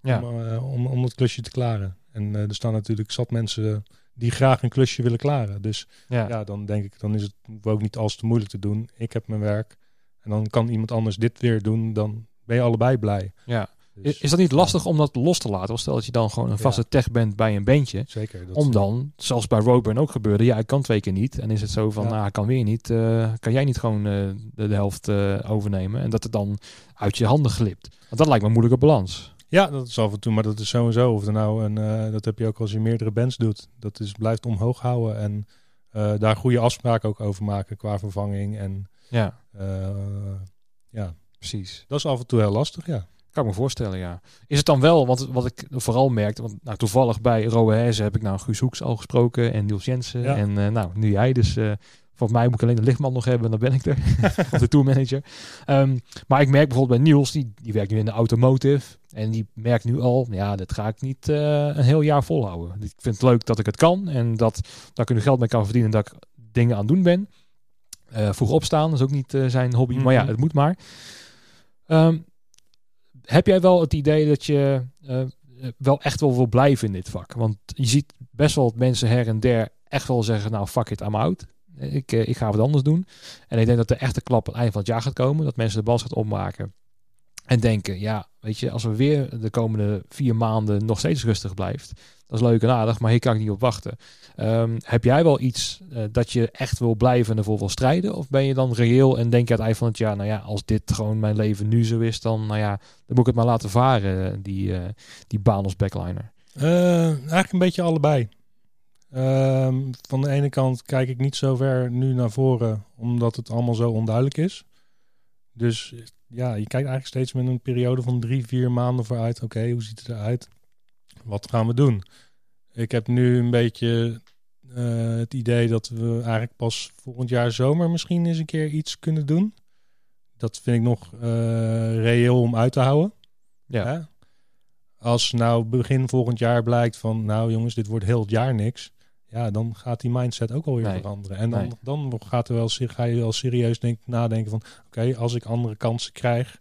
Speaker 1: Ja.
Speaker 2: om, eh, om, om het klusje te klaren. En eh, er staan natuurlijk zat mensen die graag een klusje willen klaren. Dus
Speaker 1: ja.
Speaker 2: ja, dan denk ik, dan is het ook niet als te moeilijk te doen. Ik heb mijn werk en dan kan iemand anders dit weer doen. Dan ben je allebei blij.
Speaker 1: ja.
Speaker 2: Dus,
Speaker 1: Is, is dat niet lastig om dat los te laten? Of stel dat je dan gewoon een vaste
Speaker 2: Ja.
Speaker 1: tech bent bij een bandje.
Speaker 2: zeker. Dat
Speaker 1: Om dan, zoals bij Roadburn ook gebeurde, ja, ik kan twee keer niet. En is het zo van,
Speaker 2: Ja.
Speaker 1: nou, ik kan weer niet. eh, kan jij niet gewoon eh, de, de helft eh, overnemen? En dat het dan uit je handen glipt. Want dat lijkt me een moeilijke balans.
Speaker 2: Ja, dat is af en toe, maar dat is sowieso. Of er nou een, eh, dat heb je ook als je meerdere bands doet. Dat is blijft omhoog houden en eh, daar goede afspraken ook over maken qua vervanging. En
Speaker 1: Ja,
Speaker 2: eh, ja,
Speaker 1: precies.
Speaker 2: dat is af en toe heel lastig, ja.
Speaker 1: Kan ik me voorstellen, ja. Is het dan wel, want wat ik vooral merkte, want nou, toevallig bij Roehezen heb ik nou Guus Hoeks al gesproken en Niels Jensen.
Speaker 2: Ja.
Speaker 1: En nou, nu jij. Dus volgens mij moet ik alleen de lichtman nog hebben en dan ben ik er. of de tourmanager. Ehm, maar ik merk bijvoorbeeld bij Niels, die, die werkt nu in de automotive. En die merkt nu al, ja, dat ga ik niet eh, een heel jaar volhouden. Ik vind het leuk dat ik het kan en dat, dat ik er geld mee kan verdienen dat ik dingen aan het doen ben. Eh vroeg opstaan is ook niet eh, zijn hobby, maar ja,
Speaker 2: Mhm.
Speaker 1: het moet maar. Ehm, heb jij wel het idee dat je wel echt wel wil blijven in dit vak? Want je ziet best wel wat mensen her en der echt wel zeggen, nou fuck it, I'm out. Ik, eh, ik ga wat anders doen. En ik denk dat de echte klap aan het eind van het jaar gaat komen. Dat mensen de bal gaat opmaken. En denken, ja, weet je, als we weer de komende vier maanden nog steeds rustig blijft. Dat is leuk en aardig, maar hier kan ik niet op wachten. Ehm, heb jij wel iets eh, dat je echt wil blijven en ervoor wil strijden? Of ben je dan reëel en denk je aan het eind van het jaar, nou ja, als dit gewoon mijn leven nu zo is, dan, nou ja, dan moet ik het maar laten varen, die, eh, die baan als backliner.
Speaker 2: Eigenlijk een beetje allebei. Ehm, van de ene kant kijk ik niet zo ver nu naar voren, omdat het allemaal zo onduidelijk is. Dus ja, je kijkt eigenlijk steeds met een periode van drie, vier maanden vooruit. Oké, hoe ziet het eruit? Wat gaan we doen? Ik heb nu een beetje eh, het idee dat we eigenlijk pas volgend jaar zomer misschien eens een keer iets kunnen doen. Dat vind ik nog eh, reëel om uit te houden.
Speaker 1: Ja?
Speaker 2: Als nou begin volgend jaar blijkt van, nou jongens, dit wordt heel het jaar niks. Ja, dan gaat die mindset ook alweer
Speaker 1: Nee.
Speaker 2: veranderen. En dan,
Speaker 1: Nee.
Speaker 2: dan gaat er wel, ga je wel serieus denk, nadenken van, oké, als ik andere kansen krijg,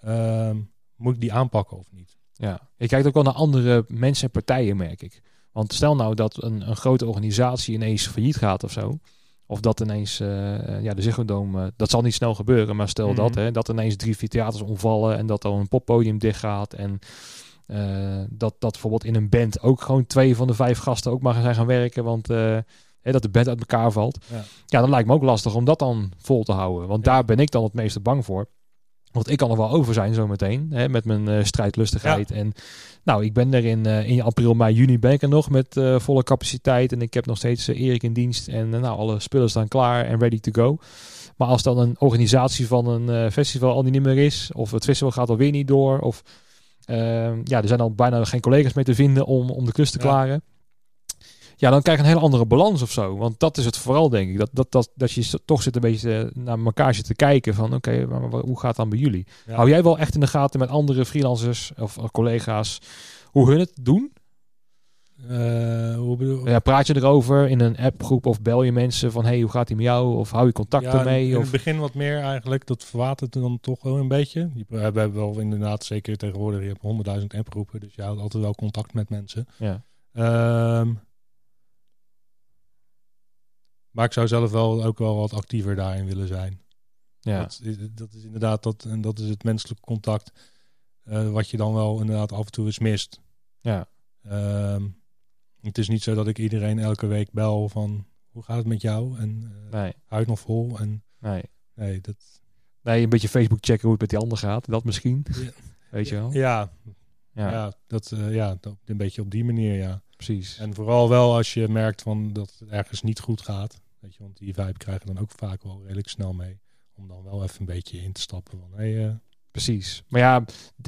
Speaker 2: ehm, moet ik die aanpakken of niet?
Speaker 1: Ja, je kijkt ook wel naar andere mensen en partijen, merk ik. Want stel nou dat een, een grote organisatie ineens failliet gaat of zo. Of dat ineens, eh, eh, ja, de Ziggo Dome, eh, dat zal niet snel gebeuren. Maar stel
Speaker 2: Mhm.
Speaker 1: dat, hè, dat ineens drie, vier theaters omvallen en dat dan een poppodium dichtgaat. En dat, dat bijvoorbeeld in een band ook gewoon twee van de vijf gasten ook maar zijn gaan werken. Want eh, hè, dat de band uit elkaar valt.
Speaker 2: Ja.
Speaker 1: Ja, dan lijkt me ook lastig om dat dan vol te houden. Want
Speaker 2: Ja.
Speaker 1: daar ben ik dan het meeste bang voor. Want ik kan er wel over zijn zometeen. Hè, met mijn eh, strijdlustigheid. En nou, ik ben er in, eh, in april, mei, juni ben ik er nog met eh, volle capaciteit. En ik heb nog steeds eh, Erik in dienst. En eh, nou, alle spullen staan klaar en ready to go. Maar als dan een organisatie van een eh, festival al niet meer is. Of het festival gaat alweer niet door. Of eh, ja, er zijn al bijna geen collega's meer te vinden om, om de klus te klaren. Ja, dan krijg je een hele andere balans of zo. Want dat is het vooral, denk ik. Dat, dat, dat, dat je toch zit een beetje eh, naar elkaar zit te kijken. Van oké, maar, maar hoe gaat het dan bij jullie?
Speaker 2: Ja.
Speaker 1: Hou jij wel echt in de gaten met andere freelancers of collega's hoe hun het doen?
Speaker 2: Eh, hoe bedoel
Speaker 1: Ja, praat je erover in een appgroep of bel je mensen van hey, hoe gaat die met jou? Of hou je contact
Speaker 2: Ja,
Speaker 1: ermee?
Speaker 2: in
Speaker 1: Of...
Speaker 2: het begin wat meer eigenlijk. Dat verwatert dan toch wel een beetje. Je- We hebben wel inderdaad, zeker tegenwoordig, je hebt honderdduizend approepen. Dus je houdt altijd wel contact met mensen.
Speaker 1: Ja.
Speaker 2: Ehm, maar ik zou zelf wel ook wel wat actiever daarin willen zijn.
Speaker 1: Ja.
Speaker 2: Dat, is, dat is inderdaad dat, en dat is het menselijke contact. eh, wat je dan wel inderdaad af en toe eens mist.
Speaker 1: Ja.
Speaker 2: Ehm, het is niet zo dat ik iedereen elke week bel van hoe gaat het met jou? En eh
Speaker 1: Nee,
Speaker 2: nog vol? En
Speaker 1: nee.
Speaker 2: nee, dat.
Speaker 1: Nee, een beetje Facebook checken hoe het met die ander gaat. Dat misschien.
Speaker 2: Ja.
Speaker 1: Weet je wel?
Speaker 2: Ja,
Speaker 1: Ja,
Speaker 2: ja. dat, eh, ja, dat, een beetje op die manier, ja.
Speaker 1: precies.
Speaker 2: En vooral wel als je merkt van dat het ergens niet goed gaat. Weet je, want die vibe krijgen dan ook vaak wel redelijk snel mee. Om dan wel even een beetje in te stappen van, hé, hey, eh,
Speaker 1: Precies. Maar ja,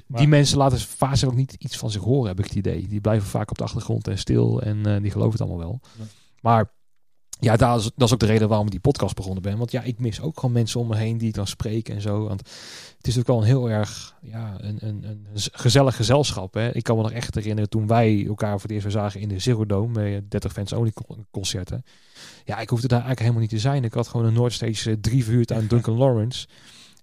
Speaker 1: die mensen laten vaak ook niet iets van zich horen, heb ik het idee. Die blijven vaak op de achtergrond en stil en uh, die geloven het allemaal wel. Maar ja, dat is, dat is ook de reden waarom ik die podcast begonnen ben. Want ja, ik mis ook gewoon mensen om me heen die ik dan spreken en zo. Want het is natuurlijk wel een heel erg ja, een, een, een gezellig gezelschap. Hè. Ik kan me nog echt herinneren toen wij elkaar voor het eerst zagen in de Zero Dome. Met 30 fans only concerten. Ja, ik hoefde daar eigenlijk helemaal niet te zijn. Ik had gewoon een Noordstage 3 verhuurd aan Duncan Lawrence.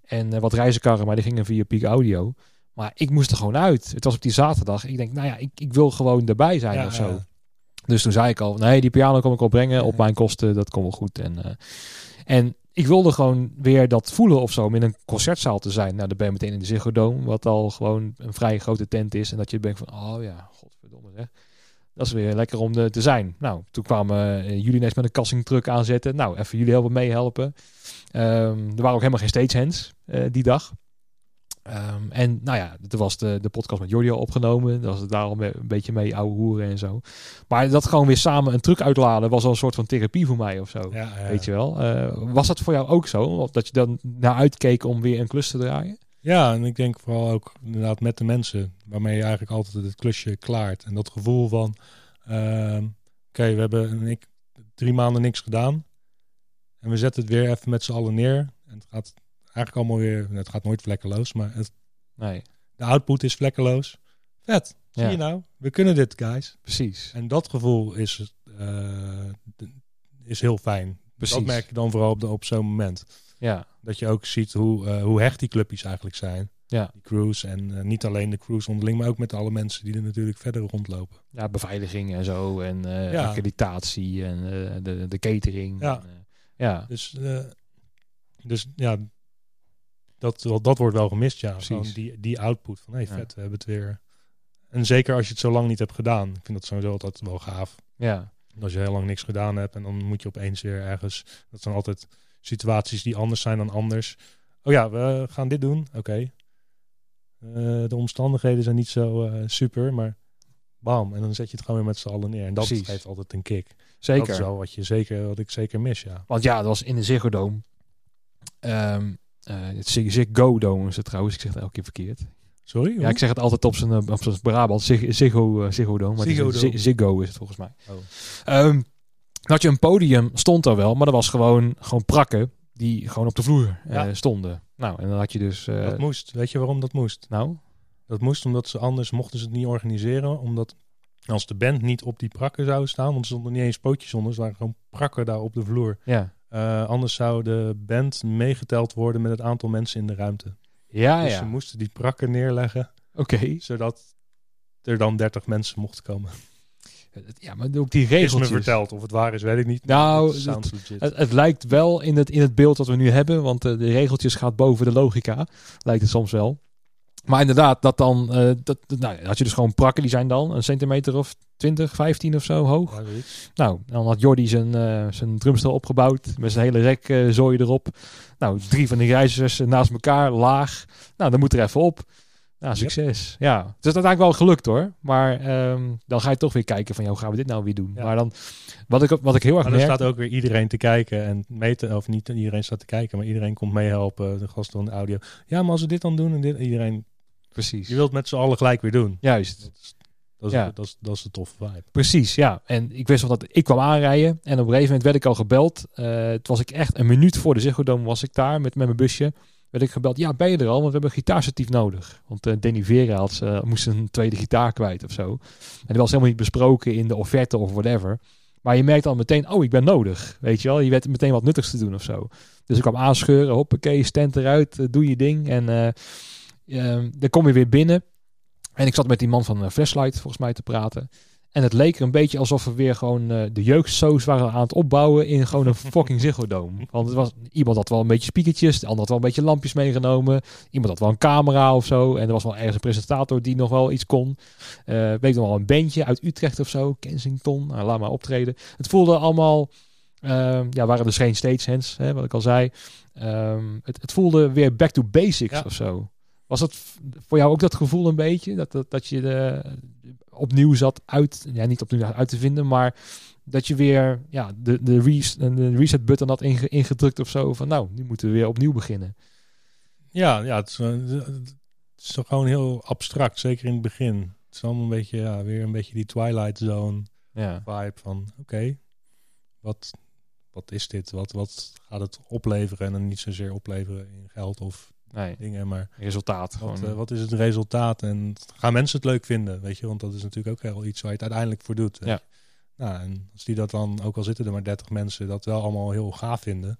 Speaker 1: En uh, wat reizenkarren, maar die gingen via Peak Audio. Maar ik moest er gewoon uit. Het was op die zaterdag. Ik denk, nou ja, ik, ik wil gewoon erbij zijn of zo. Dus toen zei ik al, nee, die piano kom ik opbrengen op mijn kosten. Dat komt wel goed. En, uh, en ik wilde gewoon weer dat voelen of zo om in een concertzaal te zijn. Nou, dan ben je meteen in de Ziggo Dome, wat al gewoon een vrij grote tent is. En dat je denkt van, oh ja, godverdomme zeg. Dat is weer lekker om de, te zijn. Nou, toen kwamen uh, jullie net met een cassingtruck aanzetten. Nou, even jullie helpen meehelpen. Um, er waren ook helemaal geen stagehands uh, die dag. Um, en nou ja, er was de, de podcast met Jordi al opgenomen. Dat was het daar al een beetje mee ouwe hoeren en zo. Maar dat gewoon weer samen een truc uitladen was al een soort van therapie voor mij of zo. Ja, ja. Weet je wel. Uh, was dat voor jou ook zo? Dat je dan naar uitkeek om weer een klus te draaien?
Speaker 2: Ja, en ik denk vooral ook inderdaad met de mensen waarmee je eigenlijk altijd het klusje klaart. En dat gevoel van, uh, oké, we hebben ik, drie maanden niks gedaan. En we zetten het weer even met z'n allen neer. En het gaat eigenlijk allemaal weer, het gaat nooit vlekkeloos, maar het,
Speaker 1: nee.
Speaker 2: de output is vlekkeloos. Vet, zie je nou? We kunnen dit, guys.
Speaker 1: Precies.
Speaker 2: En dat gevoel is, uh, is heel fijn. Precies. Dat merk je dan vooral op, de, op zo'n moment.
Speaker 1: Ja.
Speaker 2: Dat je ook ziet hoe, uh, hoe hecht die clubjes eigenlijk zijn.
Speaker 1: Ja.
Speaker 2: Die crews. En uh, niet alleen de crews onderling, maar ook met alle mensen die er natuurlijk verder rondlopen.
Speaker 1: Ja, beveiliging en zo. En uh, ja. accreditatie en de, de catering.
Speaker 2: Ja.
Speaker 1: En, ja.
Speaker 2: Dus, dus ja, dat, dat wordt wel gemist, ja. Die, die output van, hé, hey, vet, we hebben het weer. En zeker als je het zo lang niet hebt gedaan. Ik vind dat sowieso altijd wel gaaf.
Speaker 1: Ja.
Speaker 2: Als je heel lang niks gedaan hebt en dan moet je opeens weer ergens... Dat zijn altijd situaties die anders zijn dan anders. Oh ja, we gaan dit doen. Oké. Okay. Uh, de omstandigheden zijn niet zo uh, super, maar bam. En dan zet je het gewoon weer met z'n allen neer. En dat Precies. geeft altijd een kick.
Speaker 1: Zeker.
Speaker 2: Dat is wel wat, je zeker, wat ik zeker mis, ja.
Speaker 1: Want ja, dat was in de Ziggo Dome. Um, uh, het Ziggo Dome is het trouwens. Ik zeg het elke keer verkeerd.
Speaker 2: Sorry?
Speaker 1: Ja, ik zeg het altijd op zijn, op zijn Brabant. Zig, Ziggo, uh, Ziggo Dome. Maar Ziggo. Ziggo is het volgens mij. Oh. Um, had je een podium, stond er wel. Maar dat was gewoon, gewoon prakken die gewoon op de vloer uh, ja. stonden. Nou, en dan had je dus...
Speaker 2: dat moest. Weet je waarom dat moest?
Speaker 1: Nou?
Speaker 2: Dat moest omdat ze anders mochten ze het niet organiseren. Omdat als de band niet op die prakken zou staan... Want er stonden niet eens pootjes onder. Ze waren gewoon prakken daar op de vloer.
Speaker 1: Ja.
Speaker 2: Uh, anders zou de band meegeteld worden met het aantal mensen in de ruimte.
Speaker 1: Ja,
Speaker 2: dus
Speaker 1: ja.
Speaker 2: ze moesten die prakken neerleggen.
Speaker 1: Oké. Okay.
Speaker 2: Zodat er dan 30 mensen mochten komen.
Speaker 1: Ja, maar ook die regeltjes.
Speaker 2: Is me verteld. Of het waar is, weet ik niet.
Speaker 1: Nou, het, het, het, lijkt wel in het, in het beeld dat we nu hebben. Want uh, de regeltjes gaat boven de logica. Lijkt het soms wel. Maar inderdaad, dat dan, uh, dat, nou, had je dus gewoon prakken, die zijn dan een centimeter of 20, 15 of zo hoog.
Speaker 2: Ja,
Speaker 1: nou, dan had Jordi zijn, uh, zijn drumstel opgebouwd met zijn hele rek uh, zooi erop. Nou, drie van de reizigers naast elkaar, laag. Nou, dan moet er even op. Nou, succes. Yep. Ja, het is uiteindelijk wel gelukt hoor. Maar um, dan ga je toch weer kijken van, hoe gaan we dit nou weer doen? Ja. Maar dan, wat ik, wat ik heel erg
Speaker 2: maar
Speaker 1: merk...
Speaker 2: staat ook weer iedereen te kijken en meten, of niet iedereen staat te kijken, maar iedereen komt meehelpen, de gasten van de audio. Ja, maar als we dit dan doen en dit, iedereen...
Speaker 1: Precies.
Speaker 2: Je wilt met z'n allen gelijk weer doen.
Speaker 1: Juist.
Speaker 2: Dat is, dat is, ja. dat is, dat is de toffe vibe.
Speaker 1: Precies, ja. En ik wist wel dat ik kwam aanrijden. En op een gegeven moment werd ik al gebeld. Uh, het was ik echt een minuut voor de Ziggo Dome was ik daar met, met mijn busje. Werd ik gebeld. Ja, ben je er al? Want we hebben een gitaarstatief nodig. Want uh, Danny Vera had, uh, moest een tweede gitaar kwijt of zo. En die was helemaal niet besproken in de offerte of whatever. Maar je merkt al meteen, oh, ik ben nodig. Weet je wel, je weet meteen wat nuttigs te doen of zo. Dus ik kwam aanscheuren, hoppakee, stand eruit, doe je ding. En dan kom je weer binnen. En ik zat met die man van uh, Flashlight volgens mij te praten. En het leek er een beetje alsof we weer gewoon uh, de jeugdsoos waren aan het opbouwen in gewoon een fucking Ziggo Dome. Want het was, iemand had wel een beetje spiekertjes, de ander had wel een beetje lampjes meegenomen. Iemand had wel een camera of zo. En er was wel ergens een presentator die nog wel iets kon. Uh, weet nog wel een bandje uit Utrecht of zo, Kensington. Nou, laat maar optreden. Het voelde allemaal, uh, ja, waren dus geen stagehands, hè, wat ik al zei. Um, het, het voelde weer back to basics ja. of zo. Was het voor jou ook dat gevoel een beetje? Dat, dat, dat je de, opnieuw zat uit, ja, niet opnieuw uit te vinden, maar dat je weer ja, de, de, res, de reset button had inge, ingedrukt of zo. Van nou, nu moeten we weer opnieuw beginnen.
Speaker 2: Ja, ja het, is, eh, het is toch gewoon heel abstract, zeker in het begin. Het is allemaal een beetje, ja, weer een beetje die Twilight Zone
Speaker 1: Ja.
Speaker 2: vibe van, oké, wat, wat is dit? Wat, wat gaat het opleveren? En dan niet zozeer opleveren in geld of
Speaker 1: Nee,
Speaker 2: dingen, maar
Speaker 1: resultaat
Speaker 2: wat,
Speaker 1: gewoon.
Speaker 2: eh, wat is het resultaat? En gaan mensen het leuk vinden, weet je? Want dat is natuurlijk ook heel iets waar je het uiteindelijk voor doet.
Speaker 1: Ja.
Speaker 2: Nou, en als die dat dan, ook al zitten er maar 30 mensen, dat wel allemaal heel gaaf vinden,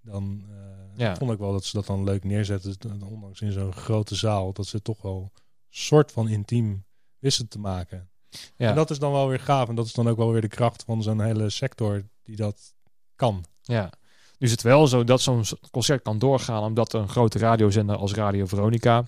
Speaker 2: dan eh,
Speaker 1: Ja.
Speaker 2: vond ik wel dat ze dat dan leuk neerzetten. Ondanks in zo'n grote zaal, dat ze toch wel soort van intiem wisten te maken.
Speaker 1: ja.
Speaker 2: En dat is dan wel weer gaaf. En dat is dan ook wel weer de kracht van zo'n hele sector die dat kan.
Speaker 1: Ja. Nu is het wel zo dat zo'n concert kan doorgaan omdat er een grote radiozender als Radio Veronica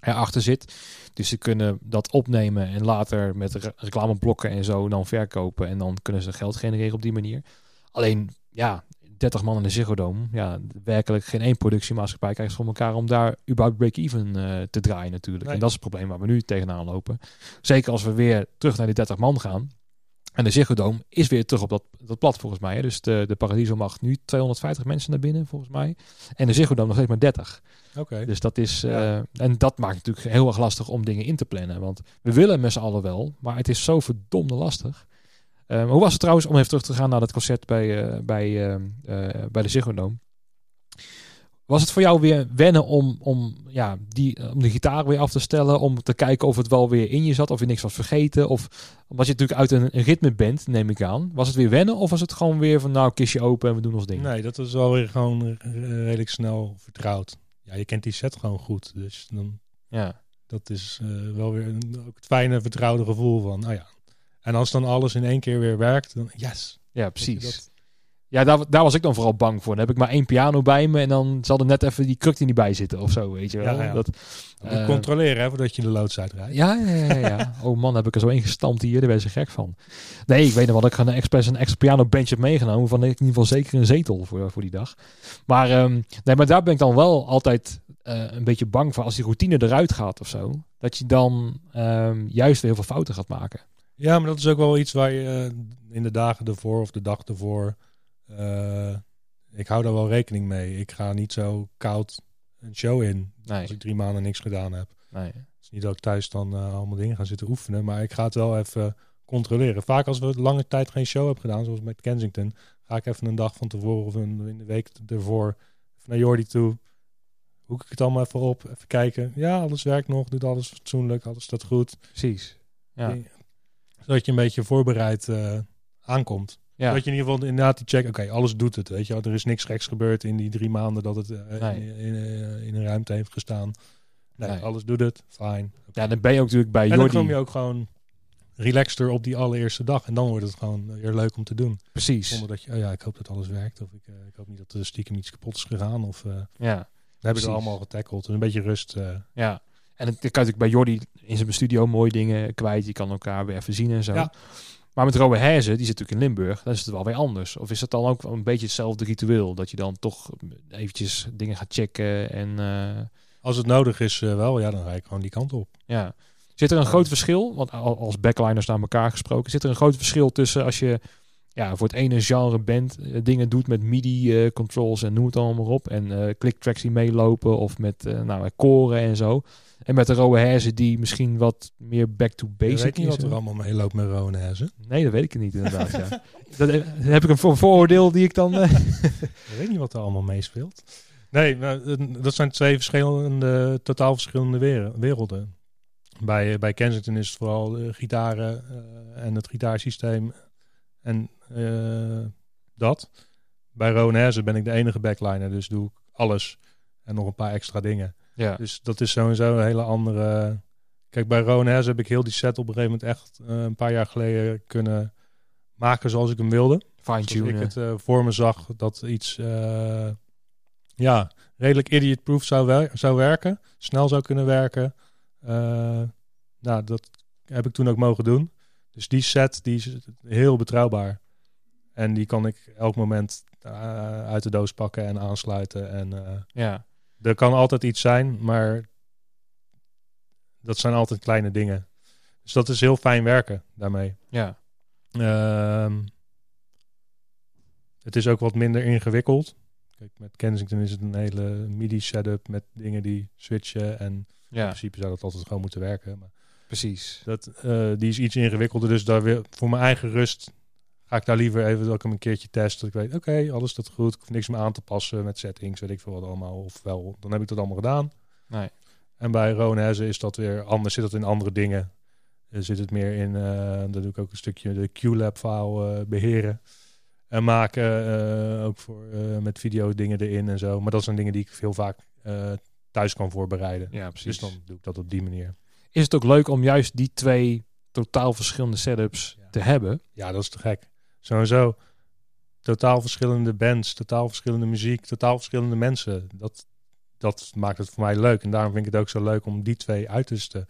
Speaker 1: erachter zit. Dus ze kunnen dat opnemen en later met re- reclameblokken en zo dan verkopen. En dan kunnen ze geld genereren op die manier. Alleen, ja, 30 man in de Ziggo Dome. Ja, werkelijk geen één productiemaatschappij krijgt voor elkaar om daar überhaupt break-even eh, te draaien natuurlijk.
Speaker 2: Nee.
Speaker 1: En dat is het probleem waar we nu tegenaan lopen. Zeker als we weer terug naar die 30 man gaan. En de Ziggo Dome is weer terug op dat, dat plat volgens mij. Hè. Dus de, de Paradiso mag nu 250 mensen naar binnen volgens mij. En de Ziggo Dome nog steeds maar 30.
Speaker 2: Oké.
Speaker 1: Dus dat is...
Speaker 2: Ja.
Speaker 1: eh, en dat maakt natuurlijk heel erg lastig om dingen in te plannen. Want we willen met z'n allen wel, maar het is zo verdomde lastig. Eh, hoe was het trouwens, om even terug te gaan naar dat concert bij, eh, bij, bij de Ziggo Dome. Was het voor jou weer wennen om, om, ja, die, om de gitaar weer af te stellen? Om te kijken of het wel weer in je zat, of je niks was vergeten? Of omdat je natuurlijk uit een, een ritme bent, neem ik aan. Was het weer wennen of was het gewoon weer van nou, kistje open en we doen ons ding?
Speaker 2: Nee, dat is wel weer gewoon eh, redelijk snel vertrouwd. Ja, je kent die set gewoon goed. Dus dan,
Speaker 1: Ja,
Speaker 2: dat is eh, wel weer een, ook het fijne, vertrouwde gevoel van, nou ja. En als dan alles in één keer weer werkt, dan yes.
Speaker 1: ja precies.
Speaker 2: dat-
Speaker 1: Ja, daar, daar was ik dan vooral bang voor. Dan heb ik maar één piano bij me en dan zal er net even die kruk er niet bij zitten of zo, weet je wel.
Speaker 2: Ja, ja.
Speaker 1: Dat,
Speaker 2: moet
Speaker 1: eh,
Speaker 2: controleren hè, voordat je de loods uitrijdt.
Speaker 1: ja, ja, ja, ja. Oh man, heb ik er zo ingestampt hier. Daar ben je gek van. Nee, ik weet nog wel dat ik een expres een extra piano bench heb meegenomen. Van ik in ieder geval zeker een zetel voor, voor die dag. Maar, ehm, nee, maar daar ben ik dan wel altijd eh, een beetje bang voor. Als die routine eruit gaat of zo. Dat je dan ehm, juist weer heel veel fouten gaat maken.
Speaker 2: Ja, maar dat is ook wel iets waar je eh, in de dagen ervoor of de dag ervoor. Eh, ik hou daar wel rekening mee. Ik ga niet zo koud een show in
Speaker 1: Nee,
Speaker 2: als ik drie maanden niks gedaan heb.
Speaker 1: nee.
Speaker 2: Het is niet dat ik thuis dan eh, allemaal dingen ga zitten oefenen, maar ik ga het wel even controleren. Vaak als we lange tijd geen show hebben gedaan, zoals met Kensington, ga ik even een dag van tevoren of een, in de week ervoor even naar Jordi toe. Hoek ik het allemaal even op, even kijken. Ja, alles werkt nog, doet alles fatsoenlijk, alles staat goed.
Speaker 1: Precies. Ja.
Speaker 2: Zodat je een beetje voorbereid eh, aankomt.
Speaker 1: Ja.
Speaker 2: Dat je in ieder geval inderdaad die check, oké, alles doet het. Weet je, er is niks geks gebeurd in die drie maanden dat het eh,
Speaker 1: Nee.
Speaker 2: in, in, eh, in een ruimte heeft gestaan. Nee,
Speaker 1: Nee.
Speaker 2: alles doet het, fijn.
Speaker 1: ja, dan ben je ook natuurlijk bij
Speaker 2: En dan
Speaker 1: Jordi.
Speaker 2: kom je ook gewoon relaxter op die allereerste dag. En dan wordt het gewoon weer leuk om te doen.
Speaker 1: Precies.
Speaker 2: Zonder dat je, oh ja, ik hoop dat alles werkt. Of ik, eh, ik hoop niet dat er stiekem iets kapot is gegaan. Of eh, we
Speaker 1: Ja.
Speaker 2: hebben
Speaker 1: Precies.
Speaker 2: allemaal getackled. Dus een beetje rust.
Speaker 1: Ja, en het kan natuurlijk bij Jordi in zijn studio mooie dingen kwijt. Je kan elkaar weer even zien en zo.
Speaker 2: Ja.
Speaker 1: Maar met Robert Herzen, die zit natuurlijk in Limburg, dan is het wel weer anders. Of is het dan ook een beetje hetzelfde ritueel? Dat je dan toch eventjes dingen gaat checken en eh,
Speaker 2: als het nodig is eh, wel, ja, dan ga ik gewoon die kant op.
Speaker 1: ja. Zit er een groot verschil, want al- als backliners naar elkaar gesproken, zit er een groot verschil tussen als je ja, voor het ene genre band eh, dingen doet met MIDI eh, controls en noem het allemaal maar op. En eh clicktracks die meelopen of met nou, met koren en zo. En met de rode herzen die misschien wat meer back to
Speaker 2: Ik
Speaker 1: basic
Speaker 2: weet niet
Speaker 1: is.
Speaker 2: wat er allemaal mee loopt met Rone Hezen.
Speaker 1: Nee, dat weet ik niet inderdaad. ja. Dat, eh, heb ik een voor- vooroordeel die ik dan... eh,
Speaker 2: Ik weet niet wat er allemaal meespeelt. Nee, maar, eh, dat zijn twee verschillende, totaal verschillende were- werelden. Bij, eh, bij Kensington is het vooral de gitaren eh, en het gitaarsysteem en eh, dat. Bij Ronaise ben ik de enige backliner, dus doe ik alles en nog een paar extra dingen.
Speaker 1: Ja,
Speaker 2: Dus dat is sowieso een hele andere... Kijk, bij Ronaise heb ik heel die set op een gegeven moment echt eh, een paar jaar geleden kunnen maken zoals ik hem wilde. Zoals ik
Speaker 1: fine-tunen.
Speaker 2: het eh, voor me zag dat iets eh, ja, redelijk idiot-proof zou, wer- zou werken. Snel zou kunnen werken. Eh, nou, dat heb ik toen ook mogen doen. Dus die set die is heel betrouwbaar. En die kan ik elk moment eh, uit de doos pakken en aansluiten. En eh,
Speaker 1: ja,
Speaker 2: er kan altijd iets zijn, maar dat zijn altijd kleine dingen. Dus dat is heel fijn werken daarmee.
Speaker 1: ja,
Speaker 2: Ehm, het is ook wat minder ingewikkeld Kijk, met Kensington is het een hele MIDI-setup met dingen die switchen. En in principe zou dat altijd gewoon moeten werken. Maar
Speaker 1: Precies.
Speaker 2: dat, eh, die is iets ingewikkelder, dus daar weer, voor mijn eigen rust ga ik daar liever even dat ik hem een keertje test. Dat ik weet, oké, alles staat goed. Ik hoef niks meer aan te passen met settings, weet ik veel wat allemaal. Of wel, dan heb ik dat allemaal gedaan.
Speaker 1: Nee.
Speaker 2: En bij Roneze is dat weer anders, zit dat in andere dingen. Er zit het meer in, uh, dan doe ik ook een stukje de QLab file uh, beheren. En maken, uh, ook voor, met video dingen erin en zo. Maar dat zijn dingen die ik heel vaak thuis kan voorbereiden.
Speaker 1: Ja, precies.
Speaker 2: Dus dan doe ik dat op die manier.
Speaker 1: Is het ook leuk om juist die twee totaal verschillende setups
Speaker 2: Ja.
Speaker 1: te hebben?
Speaker 2: Ja, dat is te gek. Sowieso totaal verschillende bands, totaal verschillende muziek, totaal verschillende mensen. Dat, dat maakt het voor mij leuk. En daarom vind ik het ook zo leuk om die twee uitersten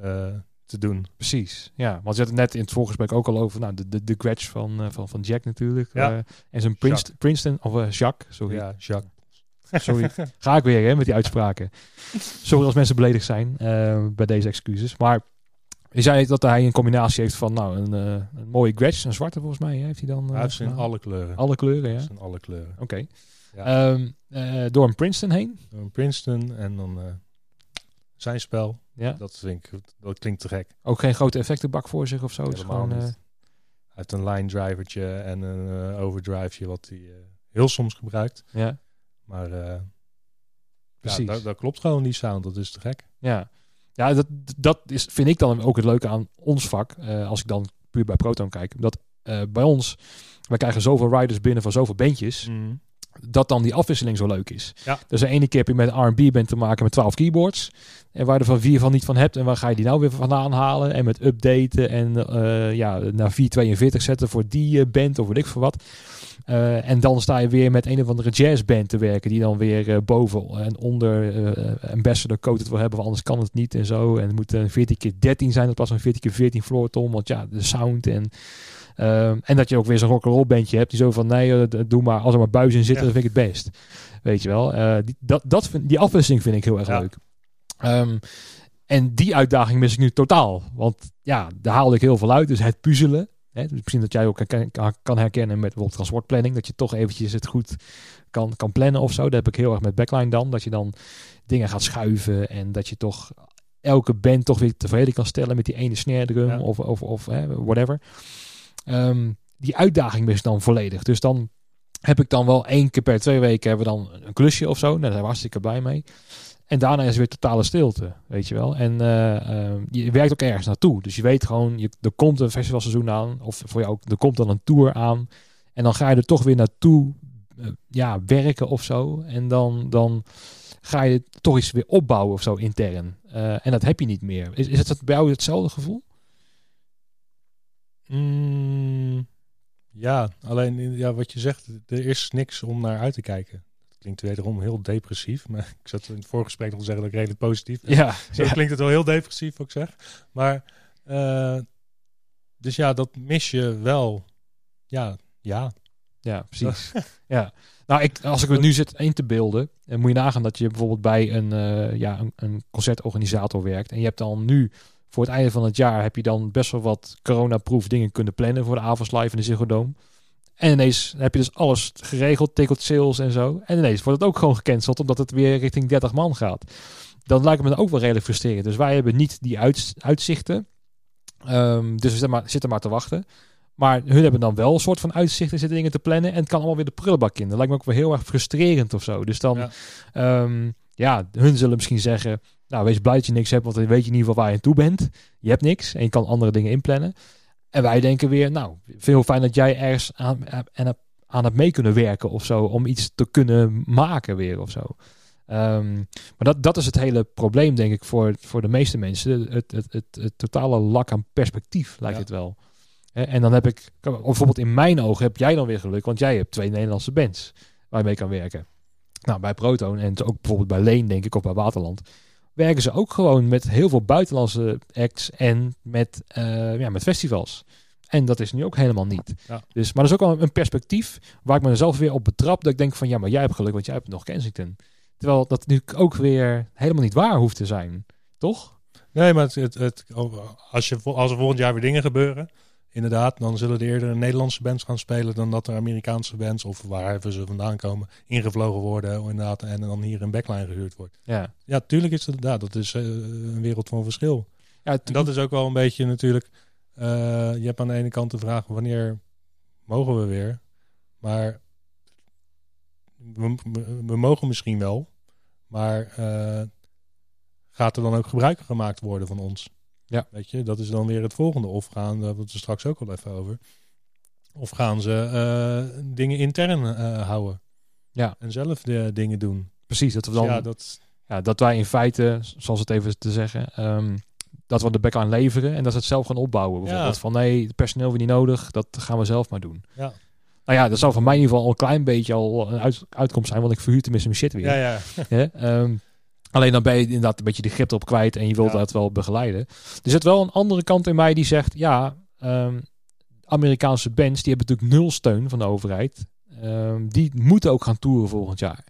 Speaker 2: uh, te doen.
Speaker 1: Precies, ja. Want je had het net in het voorgesprek ook al over nou, de, de, de Gretsch van, uh, van, van Jack natuurlijk.
Speaker 2: Ja.
Speaker 1: Uh, en zijn Princeton, Princeton of Jacques, sorry.
Speaker 2: Ja, Jacques.
Speaker 1: Sorry, ga ik weer hè, met die uitspraken. Sorry als mensen beledigd zijn bij deze excuses. Maar je zei dat hij een combinatie heeft van nou, een, uh, een mooie Gretsch, een zwarte volgens mij. Heeft hij dan?
Speaker 2: Hij heeft in alle kleuren.
Speaker 1: Alle kleuren, ja.
Speaker 2: In alle kleuren.
Speaker 1: Oké. Okay.
Speaker 2: Ja.
Speaker 1: Um, door een Princeton heen.
Speaker 2: Door een Princeton en dan uh, zijn spel.
Speaker 1: Ja.
Speaker 2: Dat vind ik, dat klinkt te gek.
Speaker 1: Ook geen grote effectenbak voor zich of zo.
Speaker 2: Is gewoon. Uh, uit een line drivertje en een overdriveje wat hij heel soms gebruikt.
Speaker 1: Ja.
Speaker 2: Maar Precies. Ja, dat, dat, klopt gewoon, die sound. Dat is te gek.
Speaker 1: Ja, ja dat, dat is, vind ik dan ook het leuke aan ons vak. Uh, als ik dan puur bij Proton kijk. Dat uh, bij ons, wij krijgen zoveel riders binnen van zoveel bandjes.
Speaker 2: Mm.
Speaker 1: Dat dan die afwisseling zo leuk is.
Speaker 2: Ja.
Speaker 1: Dus de ene keer heb je met R&B band te maken met 12 keyboards. En waar je er van vier van niet van hebt. En waar ga je die nou weer vandaan halen? En met updaten en uh, ja, naar 442 zetten voor die band of weet ik veel wat. Uh, en dan sta je weer met een of andere jazzband te werken. Die dan weer uh, boven en onder uh, ambassador coated wil hebben. Want anders kan het niet en zo. En het moet een 14 keer 13 zijn. Dat was een 14 keer 14 floor tom. Want ja, de sound en... en dat je ook weer zo'n rock'n'roll bandje hebt. Die zo van, nee, doe maar. Als er maar buis in zitten, ja. dan vind ik het best. Weet je wel. die, dat, dat vind, die afwisseling vind ik heel erg ja. leuk. Um, en die uitdaging mis ik nu totaal. Want ja, daar haalde ik heel veel uit. Dus het puzzelen. Hè, dus misschien dat jij ook kan, kan herkennen met bijvoorbeeld transportplanning. Dat je toch eventjes het goed kan, kan plannen of zo. Dat heb ik heel erg met backline dan. Dat je dan dingen gaat schuiven. En dat je toch elke band toch weer tevreden kan stellen met die ene snare drum. Ja. Of, of, of hè, whatever. Um, die uitdaging mis dan volledig. Dus dan heb ik dan wel één keer per twee weken hebben we dan een klusje of zo. Nou, daar zijn we hartstikke blij mee. En daarna is er weer totale stilte, weet je wel. En uh, uh, je werkt ook ergens naartoe. Dus je weet gewoon, je, er komt een festivalseizoen aan. Of voor jou ook, er komt dan een tour aan. En dan ga je er toch weer naartoe uh, ja, werken of zo. En dan, dan ga je toch iets weer opbouwen of zo intern. Uh, en dat heb je niet meer. Is, is het bij jou hetzelfde gevoel?
Speaker 2: Mm, ja, alleen ja, wat je zegt, er is niks om naar uit te kijken klinkt wederom heel depressief. Maar ik zat in het voorgesprek nog te zeggen dat ik redelijk positief ben.
Speaker 1: Ja,
Speaker 2: Zo ja. klinkt het wel heel depressief, wat ik zeg. Maar, uh, dus ja, dat mis je wel. Ja, ja.
Speaker 1: Ja, precies. ja. Nou, ik, als ik het nu zit in te beelden, dan moet je nagaan dat je bijvoorbeeld bij een, uh, ja, een, een concertorganisator werkt. En je hebt dan nu, voor het einde van het jaar, heb je dan best wel wat coronaproof dingen kunnen plannen voor de avonds live in de Ziggo Dome. En ineens heb je dus alles geregeld, ticket sales en zo. En ineens wordt het ook gewoon gecanceld, omdat het weer richting 30 man gaat. Dan lijkt me dan ook wel redelijk frustrerend. Dus wij hebben niet die uit, uitzichten. Um, dus we zitten maar, zitten maar te wachten. Maar hun hebben dan wel een soort van uitzichten, zitten dingen te plannen. En het kan allemaal weer de prullenbak in. Dat lijkt me ook wel heel erg frustrerend of zo. Dus dan, ja, um, ja hun zullen misschien zeggen... Nou, wees blij dat je niks hebt, want dan weet je in ieder geval waar je aan toe bent. Je hebt niks en je kan andere dingen inplannen. En wij denken weer, nou, veel fijn dat jij ergens aan, aan, aan het mee kunnen werken of zo. Om iets te kunnen maken weer of zo. Um, maar dat, dat is het hele probleem, denk ik, voor, voor de meeste mensen. Het, het, het, het totale lak aan perspectief lijkt ja. het wel. En dan heb ik, bijvoorbeeld in mijn ogen heb jij dan weer geluk, want jij hebt twee Nederlandse bands waar je mee kan werken. Nou, bij Proton en ook bijvoorbeeld bij Leen, denk ik, of bij Waterland werken ze ook gewoon met heel veel buitenlandse acts en met, uh, ja, met festivals. En dat is nu ook helemaal niet.
Speaker 2: Ja.
Speaker 1: Dus, maar dat is ook wel een perspectief waar ik mezelf weer op betrap. Dat ik denk van ja, maar jij hebt geluk, want jij hebt nog Kensington. Terwijl dat nu ook weer helemaal niet waar hoeft te zijn. Toch?
Speaker 2: Nee, maar het, het, het, als, je, als er volgend jaar weer dingen gebeuren. Inderdaad, dan zullen er eerder Nederlandse bands gaan spelen dan dat er Amerikaanse bands of waar ze vandaan komen ingevlogen worden inderdaad en dan hier een backline gehuurd wordt.
Speaker 1: Ja,
Speaker 2: Ja, tuurlijk is dat inderdaad, dat is eh, een wereld van verschil.
Speaker 1: ja
Speaker 2: En dat is ook wel een beetje natuurlijk, eh, je hebt aan de ene kant de vraag wanneer mogen we weer, maar we, we- we mogen misschien wel, maar eh, gaat er dan ook gebruik gemaakt worden van ons?
Speaker 1: Ja.
Speaker 2: Weet je, dat is dan weer het volgende. Of gaan, daar hebben we het straks ook wel even over. Of gaan ze eh, dingen intern eh, houden?
Speaker 1: Ja.
Speaker 2: En zelf de dingen doen.
Speaker 1: precies. Dat we
Speaker 2: Dus
Speaker 1: dan
Speaker 2: ja, dat,
Speaker 1: Ja, dat wij in feite, zoals het even te zeggen, ehm, dat we de backline leveren en dat ze het zelf gaan opbouwen. Bijvoorbeeld van nee, het personeel hebben we niet nodig, dat gaan we zelf maar doen.
Speaker 2: Ja.
Speaker 1: Nou ja, dat zou voor mij in ieder geval al een klein beetje al een uit, uitkomst zijn, want ik verhuur tenminste mijn shit weer.
Speaker 2: ja, ja.
Speaker 1: Hè? Alleen dan ben je inderdaad een beetje de grip erop kwijt en je wilt
Speaker 2: Ja.
Speaker 1: dat wel begeleiden. Er zit wel een andere kant in mij die zegt, ja, ehm, Amerikaanse bands, die hebben natuurlijk nul steun van de overheid. Ehm, die moeten ook gaan toeren volgend jaar.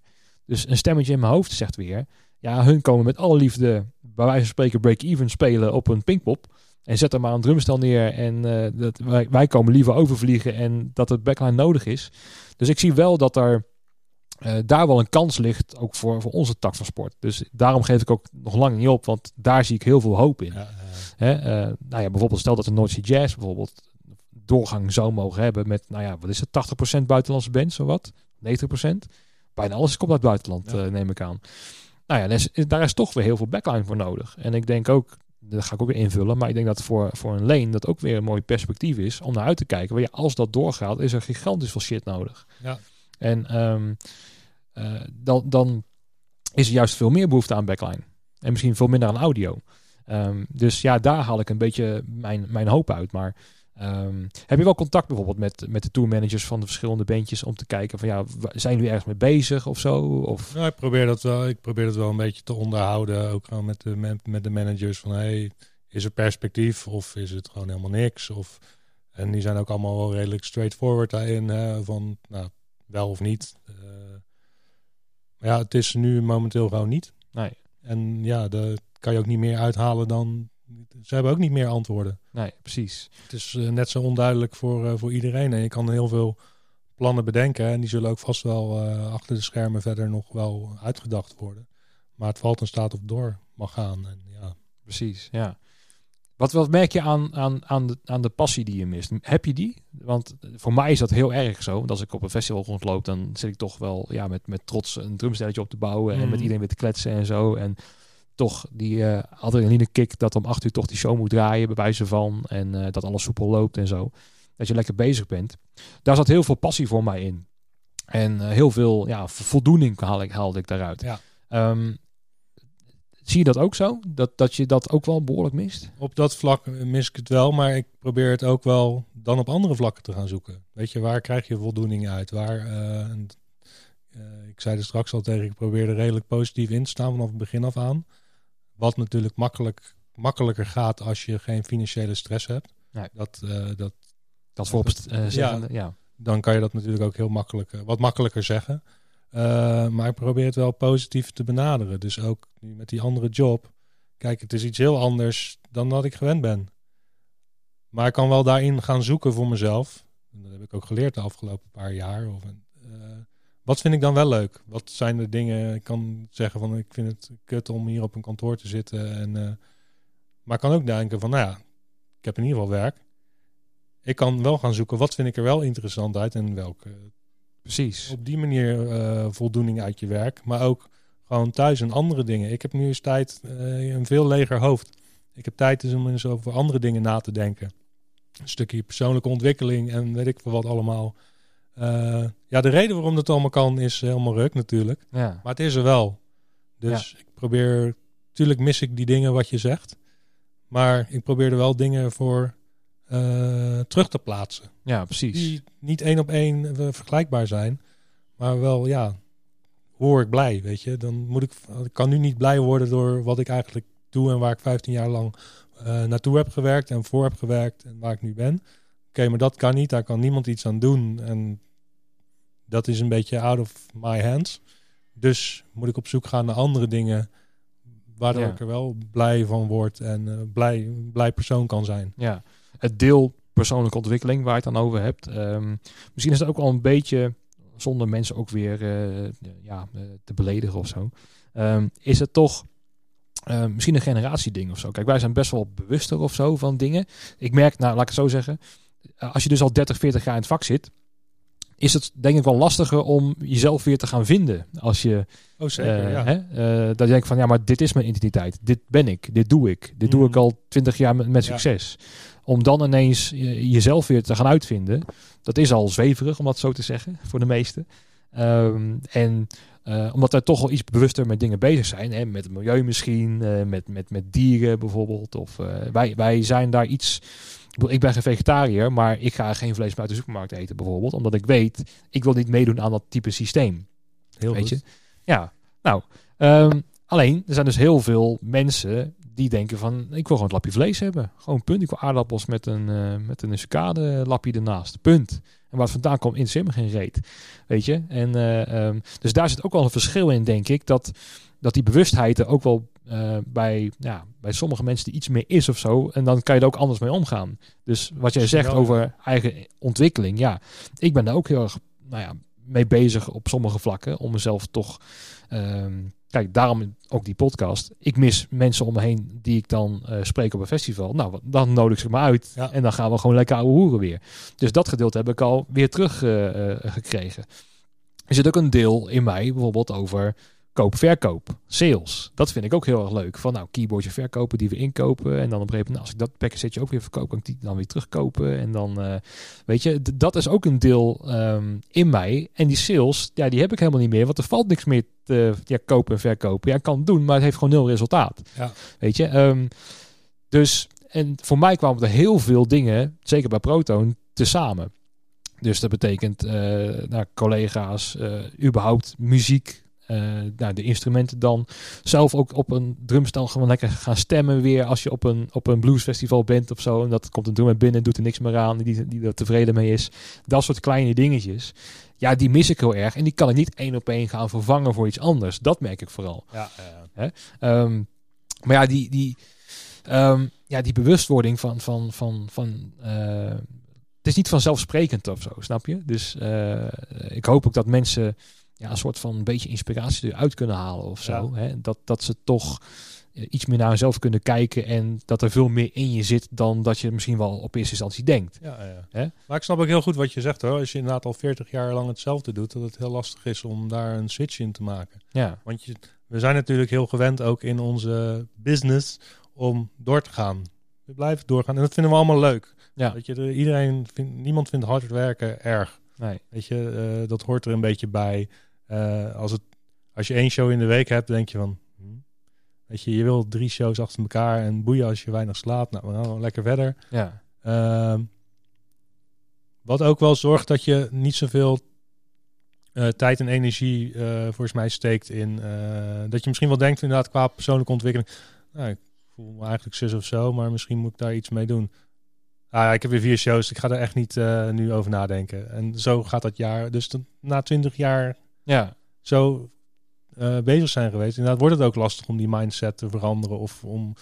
Speaker 1: Dus een stemmetje in mijn hoofd zegt weer, ja, hun komen met alle liefde, bij wijze van spreken, break-even spelen op een Pinkpop. En zet er maar een drumstel neer en eh, dat, wij, wij komen liever overvliegen en dat het backline nodig is. Dus ik zie wel dat er eh, daar wel een kans ligt, ook voor, voor onze tak van sport. Dus daarom geef ik ook nog lang niet op, want daar zie ik heel veel hoop in.
Speaker 2: ja,
Speaker 1: Hè? eh, nou ja, bijvoorbeeld stel dat de North Sea Jazz bijvoorbeeld doorgang zou mogen hebben met, nou ja, wat is het, 80% buitenlandse bands of wat? 90%? Bijna alles komt uit het buitenland,
Speaker 2: Ja.
Speaker 1: eh, neem ik aan. Nou ja, daar is, daar is toch weer heel veel backline voor nodig. En ik denk ook, dat ga ik ook weer invullen, maar ik denk dat voor, voor een lane dat ook weer een mooi perspectief is om naar uit te kijken. Want ja, als dat doorgaat, is er gigantisch veel shit nodig.
Speaker 2: Ja.
Speaker 1: En ehm, eh, dan, dan is er juist veel meer behoefte aan backline. En misschien veel minder aan audio. Ehm, dus ja, daar haal ik een beetje mijn, mijn hoop uit. Maar ehm, heb je wel contact bijvoorbeeld met, met de tourmanagers van de verschillende bandjes om te kijken van ja, zijn jullie ergens mee bezig of zo? Of,
Speaker 2: Nou, ik probeer dat wel. Ik probeer dat wel een beetje te onderhouden. Ook gewoon met de, man- met de managers van hey, is er perspectief of is het gewoon helemaal niks? Of, en die zijn ook allemaal wel redelijk straightforward daarin. Van nou, wel of niet. Eh, ja, het is nu momenteel gewoon niet.
Speaker 1: Nee.
Speaker 2: En ja, daar kan je ook niet meer uithalen dan. Ze hebben ook niet meer antwoorden.
Speaker 1: nee, precies.
Speaker 2: Het is eh, net zo onduidelijk voor, eh, voor iedereen. En je kan heel veel plannen bedenken. En die zullen ook vast wel eh, achter de schermen verder nog wel uitgedacht worden. Maar het valt en staat of door mag gaan. En ja,
Speaker 1: Precies, ja. Wat, wat merk je aan, aan, aan, de, aan de passie die je mist? Heb je die? Want voor mij is dat heel erg zo. Want als ik op een festival rondloop, dan zit ik toch wel ja, met, met trots een drumstelletje op te bouwen. En met
Speaker 2: Mhm.
Speaker 1: iedereen weer te kletsen en zo. En toch die eh adrenaline kick dat om acht uur toch die show moet draaien, bij wijze van. En eh, dat alles soepel loopt en zo. Dat je lekker bezig bent. Daar zat heel veel passie voor mij in. En eh, heel veel ja, vo- voldoening haal ik, haalde ik daaruit.
Speaker 2: Ja.
Speaker 1: Ehm, zie je dat ook zo? Dat, dat je dat ook wel behoorlijk mist?
Speaker 2: op dat vlak mis ik het wel. Maar ik probeer het ook wel dan op andere vlakken te gaan zoeken. Weet je, waar krijg je voldoening uit? Waar, eh, eh, ik zei er straks al tegen, ik probeerde redelijk positief in te staan vanaf het begin af aan. Wat natuurlijk makkelijk, makkelijker gaat als je geen financiële stress hebt.
Speaker 1: Nee.
Speaker 2: Dat, eh, dat
Speaker 1: Dat voorop
Speaker 2: dat-
Speaker 1: eh, zeggen. Ja.
Speaker 2: dan kan je dat natuurlijk ook heel makkelijk, wat makkelijker zeggen. Eh, maar ik probeer het wel positief te benaderen. Dus ook nu met die andere job. Kijk, het is iets heel anders dan dat ik gewend ben. Maar ik kan wel daarin gaan zoeken voor mezelf. En dat heb ik ook geleerd de afgelopen paar jaar. Of, eh, wat vind ik dan wel leuk? Wat zijn de dingen? Ik kan zeggen van ik vind het kut om hier op een kantoor te zitten. En, eh, maar ik kan ook denken van nou ja, ik heb in ieder geval werk. Ik kan wel gaan zoeken wat vind ik er wel interessant uit en welke
Speaker 1: Precies.
Speaker 2: op die manier eh, voldoening uit je werk. Maar ook gewoon thuis en andere dingen. Ik heb nu eens tijd, eh, een veel leger hoofd. Ik heb tijd dus om eens over andere dingen na te denken. Een stukje persoonlijke ontwikkeling en weet ik veel wat allemaal. Eh, ja, de reden waarom dat allemaal kan is helemaal ruk natuurlijk.
Speaker 1: Ja.
Speaker 2: Maar het is er wel. Dus ik probeer, natuurlijk mis ik die dingen wat je zegt. Maar ik probeer er wel dingen voor eh, terug te plaatsen
Speaker 1: ja, precies.
Speaker 2: die niet één op één eh, vergelijkbaar zijn. Maar wel, ja, hoor ik blij, weet je. Dan moet ik, ik kan nu niet blij worden door wat ik eigenlijk doe en waar ik 15 jaar lang eh, naartoe heb gewerkt en voor heb gewerkt en waar ik nu ben. Oké, maar dat kan niet. Daar kan niemand iets aan doen. En dat is een beetje out of my hands. Dus moet ik op zoek gaan naar andere dingen waardoor
Speaker 1: Ja.
Speaker 2: ik er wel blij van word en blij, blij persoon kan zijn.
Speaker 1: Ja. Het deel persoonlijke ontwikkeling waar je het dan over hebt. Ehm, misschien is het ook al een beetje, zonder mensen ook weer ja, te beledigen of zo, ehm, is het toch misschien een generatieding of zo. Kijk, wij zijn best wel bewuster of zo van dingen. Ik merk, nou laat ik het zo zeggen, als je dus al 30, 40 jaar in het vak zit, is het denk ik wel lastiger om jezelf weer te gaan vinden. Als je,
Speaker 2: oh, zeker, uh,
Speaker 1: ja. hè, uh, dat je denkt van ja, maar dit is mijn identiteit. Dit ben ik. Dit doe ik. Dit doe ik mhm. al twintig jaar met, met succes. Om dan ineens jezelf weer te gaan uitvinden. Dat is al zweverig, om dat zo te zeggen, voor de meesten. Um, en uh, omdat wij toch wel iets bewuster met dingen bezig zijn. Hè, met het milieu misschien, met, met, met dieren bijvoorbeeld. Of wij, wij zijn daar iets ik ben geen vegetariër, maar ik ga geen vlees meer uit de supermarkt eten bijvoorbeeld. Omdat ik weet, ik wil niet meedoen aan dat type systeem.
Speaker 2: Heel weet
Speaker 1: goed. Je? Ja, nou. Um, alleen, er zijn dus heel veel mensen die denken van, ik wil gewoon het lapje vlees hebben. Gewoon punt. Ik wil aardappels met een, uh, met een sucade lapje ernaast. Punt. En waar het vandaan komt, in me geen reet. Weet je? En, uh, um, dus daar zit ook wel een verschil in, denk ik. Dat, dat die bewustheid er ook wel uh, bij, ja, bij sommige mensen die iets meer is of zo. En dan kan je er ook anders mee omgaan. Dus wat jij zegt over eigen ontwikkeling. Ja, ik ben daar ook heel erg nou ja, mee bezig op sommige vlakken. Om mezelf toch. Um, kijk, daarom ook die podcast. Ik mis mensen om me heen die ik dan uh, spreek op een festival. Nou, dan nodig ik ze maar uit. Ja. En dan gaan we gewoon lekker ouwe hoeren weer. Dus dat gedeelte heb ik al weer terug uh, gekregen. Er zit ook een deel in mij bijvoorbeeld over koop, verkoop, sales. Dat vind ik ook heel erg leuk. Van nou, keyboardje verkopen die we inkopen. En dan op een gegeven moment, als ik dat package ook weer verkoop, kan ik die dan weer terugkopen. En dan, uh, weet je, dat is ook een deel um, in mij. En die sales, ja, die heb ik helemaal niet meer. Want er valt niks meer te ja, kopen en verkopen. Ja, ik kan het doen, maar het heeft gewoon nul resultaat.
Speaker 2: Ja.
Speaker 1: Weet je, um, dus, en voor mij kwamen er heel veel dingen, zeker bij Proton, tezamen. Dus dat betekent uh, nou, collega's, uh, überhaupt muziek, nou, de instrumenten dan. Zelf ook op een drumstel gewoon lekker gaan stemmen weer als je op een, op een bluesfestival bent of zo. En dat komt een drummer binnen, doet er niks meer aan, die, die er tevreden mee is. Dat soort kleine dingetjes. Ja, die mis ik heel erg. En die kan ik niet één op één gaan vervangen voor iets anders. Dat merk ik vooral.
Speaker 2: Ja.
Speaker 1: Hè? Um, maar ja, die, die, um, ja, die bewustwording van, van, van, van uh, het is niet vanzelfsprekend of zo, snap je? Dus uh, ik hoop ook dat mensen ja, een soort van een beetje inspiratie eruit kunnen halen of zo. Hè? Dat, dat ze toch eh, iets meer naar hunzelf kunnen kijken en dat er veel meer in je zit dan dat je misschien wel op eerste instantie denkt.
Speaker 2: Ja, ja. Hè? Maar ik snap ook heel goed wat je zegt hoor. Als je inderdaad al 40 jaar lang hetzelfde doet, dat het heel lastig is om daar een switch in te maken.
Speaker 1: Ja.
Speaker 2: Want je, we zijn natuurlijk heel gewend ook in onze business om door te gaan. We blijven doorgaan en dat vinden we allemaal leuk.
Speaker 1: Ja.
Speaker 2: Dat je, iedereen vindt, niemand vindt hard werken erg.
Speaker 1: Nee.
Speaker 2: Weet je, uh, dat hoort er een beetje bij. Uh, als, het, als je één show in de week hebt, denk je van... Hmm, weet je, je wil drie shows achter elkaar en boeien als je weinig slaapt. Nou, we gaan lekker verder.
Speaker 1: Ja.
Speaker 2: Uh, wat ook wel zorgt dat je niet zoveel uh, tijd en energie uh, volgens mij steekt in... dat je misschien wel denkt inderdaad qua persoonlijke ontwikkeling... Nou, ik voel me eigenlijk zus of zo, maar misschien moet ik daar iets mee doen. Ah, ik heb weer vier shows, ik ga er echt niet nu over nadenken. En zo gaat dat jaar. Dus na twintig jaar
Speaker 1: ja.
Speaker 2: zo uh, bezig zijn geweest. Inderdaad wordt het ook lastig om die mindset te veranderen of om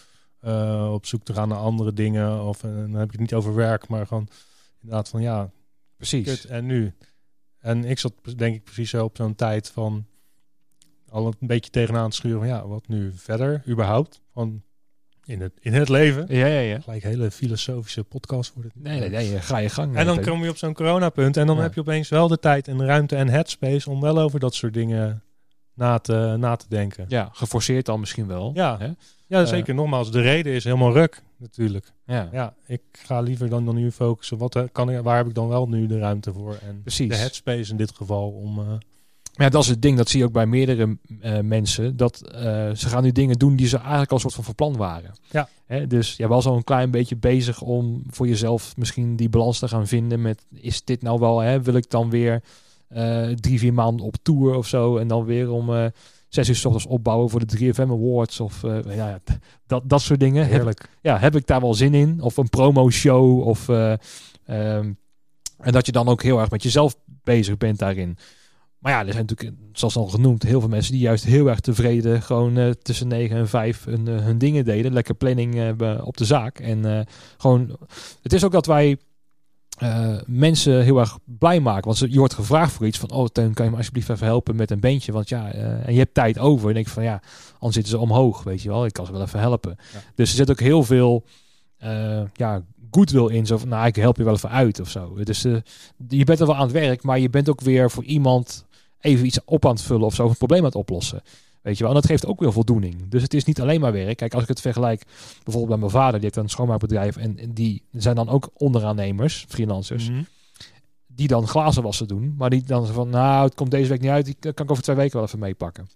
Speaker 2: uh, op zoek te gaan naar andere dingen. Of uh, dan heb ik het niet over werk, maar gewoon inderdaad van ja,
Speaker 1: precies.
Speaker 2: en nu. En ik zat denk ik precies zo op zo'n tijd van al een beetje tegenaan te schuren van ja, wat nu verder überhaupt? Van in het, in het leven.
Speaker 1: Ja, ja, ja.
Speaker 2: Gelijk hele filosofische podcast wordt het.
Speaker 1: Nee, nee, nee, ga je gang.
Speaker 2: En dan kom je op zo'n coronapunt en dan heb je opeens wel de tijd en ruimte en headspace om wel over dat soort dingen na te, na te denken.
Speaker 1: Ja, geforceerd dan misschien wel.
Speaker 2: Ja, hè? ja zeker. Uh, Nogmaals, de reden is helemaal ruk natuurlijk.
Speaker 1: Ja.
Speaker 2: ja, ik ga liever dan, dan nu focussen. Wat kan ik, waar heb ik dan wel nu de ruimte voor? En
Speaker 1: Precies.
Speaker 2: de headspace in dit geval om... Uh,
Speaker 1: ja, dat is het ding. Dat zie je ook bij meerdere uh, mensen. Dat uh, ze gaan nu dingen doen die ze eigenlijk al een soort van verplan waren.
Speaker 2: Ja.
Speaker 1: Hè, dus jij was al een klein beetje bezig om voor jezelf misschien die balans te gaan vinden. Met is dit nou wel, hè, wil ik dan weer uh, drie, vier maanden op tour of zo. En dan weer om zes uur s ochtends opbouwen voor de 3FM Awards. Of ja, dat, dat soort dingen.
Speaker 2: Heerlijk.
Speaker 1: Heb, ja, heb ik daar wel zin in? Of een promo show. Of, um, en dat je dan ook heel erg met jezelf bezig bent daarin. Maar ja, er zijn natuurlijk, zoals al genoemd, heel veel mensen die juist heel erg tevreden gewoon uh, tussen 9 en 5 hun, uh, hun dingen deden. Lekker planning hebben op de zaak. En uh, gewoon, het is ook dat wij uh, mensen heel erg blij maken. Want je wordt gevraagd voor iets van, oh Teun, kan je me alsjeblieft even helpen met een beentje? Want ja, uh, en je hebt tijd over. En denk ik van, ja, anders zitten ze omhoog, weet je wel. Ik kan ze wel even helpen. Dus er zit ook heel veel, uh, ja, goodwill in. Zo van, nou, ik help je wel even uit of zo. Dus je bent er wel aan het werk, maar je bent ook weer voor iemand even iets op aan het vullen of zo. Of een probleem aan het oplossen. Weet je wel, en dat geeft ook weer voldoening. Dus het is niet alleen maar werk. Kijk, als ik het vergelijk bijvoorbeeld bij mijn vader, die heeft een schoonmaakbedrijf en, die zijn dan ook onderaannemers, freelancers, mhm. die dan glazen wassen doen, maar die dan van, nou, het komt deze week niet uit, die kan ik over twee weken wel even meepakken.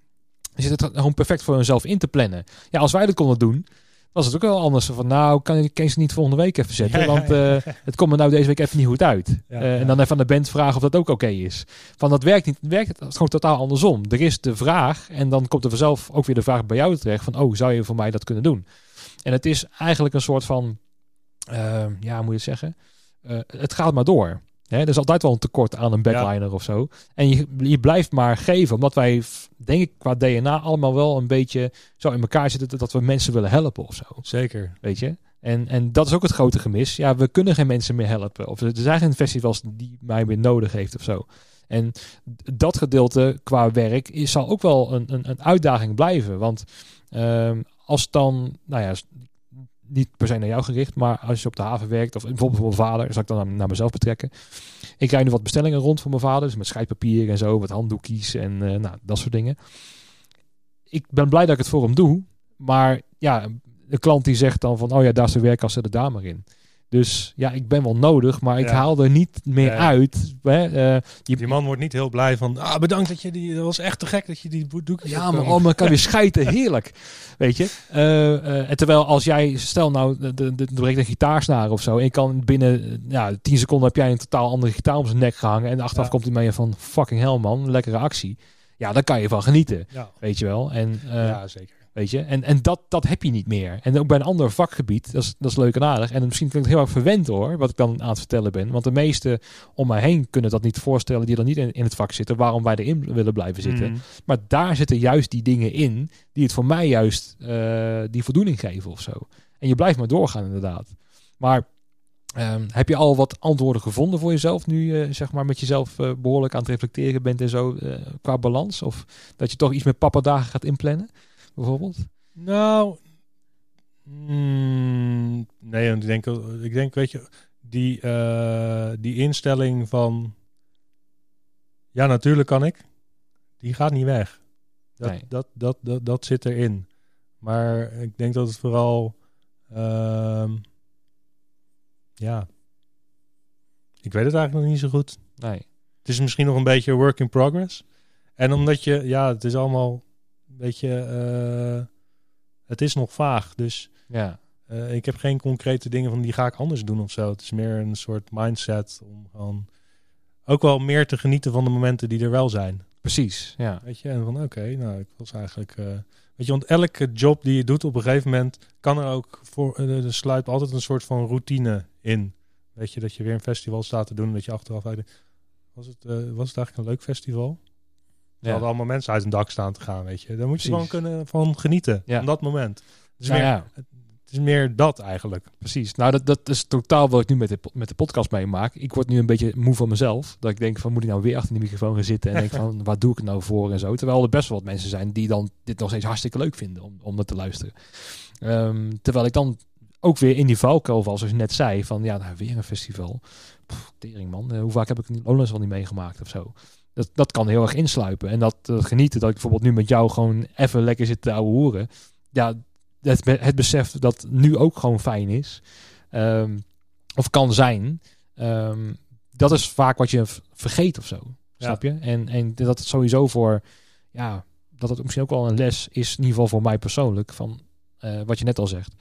Speaker 1: Zit het gewoon perfect voor hunzelf in te plannen. Ja, als wij dat konden doen, was het ook wel anders. Van nou, kan ik Kees niet volgende week even zetten? want uh, het komt me nou deze week even niet goed uit. Uh, en dan even aan de band vragen of dat ook oké is. Van dat werkt niet. Werkt het gewoon totaal andersom. Er is de vraag en dan komt er vanzelf ook weer de vraag bij jou terecht. Van oh, zou je voor mij dat kunnen doen? En het is eigenlijk een soort van, uh, ja, moet je het zeggen? het gaat maar door. Hè, er is altijd wel een tekort aan een backliner of zo. En je, je blijft maar geven, omdat wij, denk ik, qua DNA allemaal wel een beetje zo in elkaar zitten dat we mensen willen helpen of zo.
Speaker 2: Zeker.
Speaker 1: Weet je? En, en dat is ook het grote gemis. Ja, we kunnen geen mensen meer helpen. Of er zijn geen festivals die mij meer nodig heeft of zo. En dat gedeelte qua werk is, zal ook wel een, een, een uitdaging blijven. Want uh, als dan, nou ja, niet per se naar jou gericht, maar als je op de haven werkt, of bijvoorbeeld voor mijn vader, zal ik dan naar, mezelf betrekken. Ik krijg nu wat bestellingen rond voor mijn vader, dus met scheidpapier en zo, wat handdoekjes en uh, nou, dat soort dingen. Ik ben blij dat ik het voor hem doe, maar ja, de klant die zegt dan van, oh ja, daar is de werkkasse de dame in. Dus ja, ik ben wel nodig, maar ik haal er niet meer uit. Hè? Uh,
Speaker 2: je, die man wordt niet heel blij van, ah, bedankt dat je die, dat was echt te gek dat je die doek.
Speaker 1: Ja, maar oh, kan weer schijten, heerlijk. Weet je? Uh, uh, en terwijl als jij, stel nou, de, breekt een gitaarsnaar of zo, en je kan binnen ja, 10 seconden heb jij een totaal andere gitaar om zijn nek gehangen, en achteraf komt hij mee van, fucking hell man, lekkere actie. Ja, daar kan je van genieten, weet je wel. En,
Speaker 2: ja, zeker.
Speaker 1: Weet je? En, en dat, dat heb je niet meer. En ook bij een ander vakgebied, dat is, dat is leuk en aardig. En misschien klinkt het heel erg verwend hoor, wat ik dan aan het vertellen ben. Want de meesten om mij heen kunnen dat niet voorstellen die er niet in, in het vak zitten, waarom wij erin willen blijven zitten. Mm. Maar daar zitten juist die dingen in, die het voor mij juist uh, die voldoening geven of zo. En je blijft maar doorgaan inderdaad. Maar Um, heb je al wat antwoorden gevonden voor jezelf nu uh, zeg maar met jezelf uh, behoorlijk aan het reflecteren bent en zo uh, qua balans? Of dat je toch iets met papa dagen gaat inplannen? Bijvoorbeeld?
Speaker 2: Nou, mm, nee, want ik denk, ik denk, weet je, die, uh, die instelling van, ja, natuurlijk kan ik, die gaat niet weg. Dat, nee. dat, dat, dat, dat, zit erin. Maar ik denk dat het vooral, uh, ja, ik weet het eigenlijk nog niet zo goed.
Speaker 1: Nee.
Speaker 2: Het is misschien nog een beetje work in progress. En omdat je, ja, het is allemaal weet je, uh, het is nog vaag. Dus
Speaker 1: ja.
Speaker 2: Uh, ik heb geen concrete dingen van die ga ik anders doen of zo. Het is meer een soort mindset om gewoon ook wel meer te genieten van de momenten die er wel zijn.
Speaker 1: Precies, ja.
Speaker 2: Weet je, en van oké, nou, ik was eigenlijk... Uh, weet je, want elke job die je doet op een gegeven moment kan er ook voor... Uh, er sluit altijd een soort van routine in. Weet je, dat je weer een festival staat te doen, dat je achteraf... Was het, was het eigenlijk een leuk festival? Er hadden allemaal mensen uit een dak staan te gaan, weet je. Daar moet je gewoon kunnen van genieten, ja. van dat moment. Dus
Speaker 1: nou, ja.
Speaker 2: Het is meer dat eigenlijk.
Speaker 1: Precies. Nou, dat, dat is totaal wat ik nu met de, met de podcast meemaak. Ik word nu een beetje moe van mezelf. Dat ik denk van, moet ik nou weer achter de microfoon gaan zitten en denk van, waar doe ik het nou voor en zo. Terwijl er best wel wat mensen zijn die dan dit nog steeds hartstikke leuk vinden om, om dat te luisteren. Um, terwijl ik dan ook weer in die valkuil val, zoals je net zei, van ja, nou, weer een festival. Pff, tering man, uh, hoe vaak heb ik Lowlands al niet meegemaakt of zo dat, dat kan heel erg insluipen. En dat, genieten, dat ik bijvoorbeeld nu met jou gewoon even lekker zit te ouwe horen. Ja, het, het besef dat nu ook gewoon fijn is. Ehm, of kan zijn. Um, dat is vaak wat je vergeet of zo. Snap je? En, en dat het sowieso voor, ja, dat het misschien ook wel een les is, in ieder geval voor mij persoonlijk, van uh, wat je net al zegt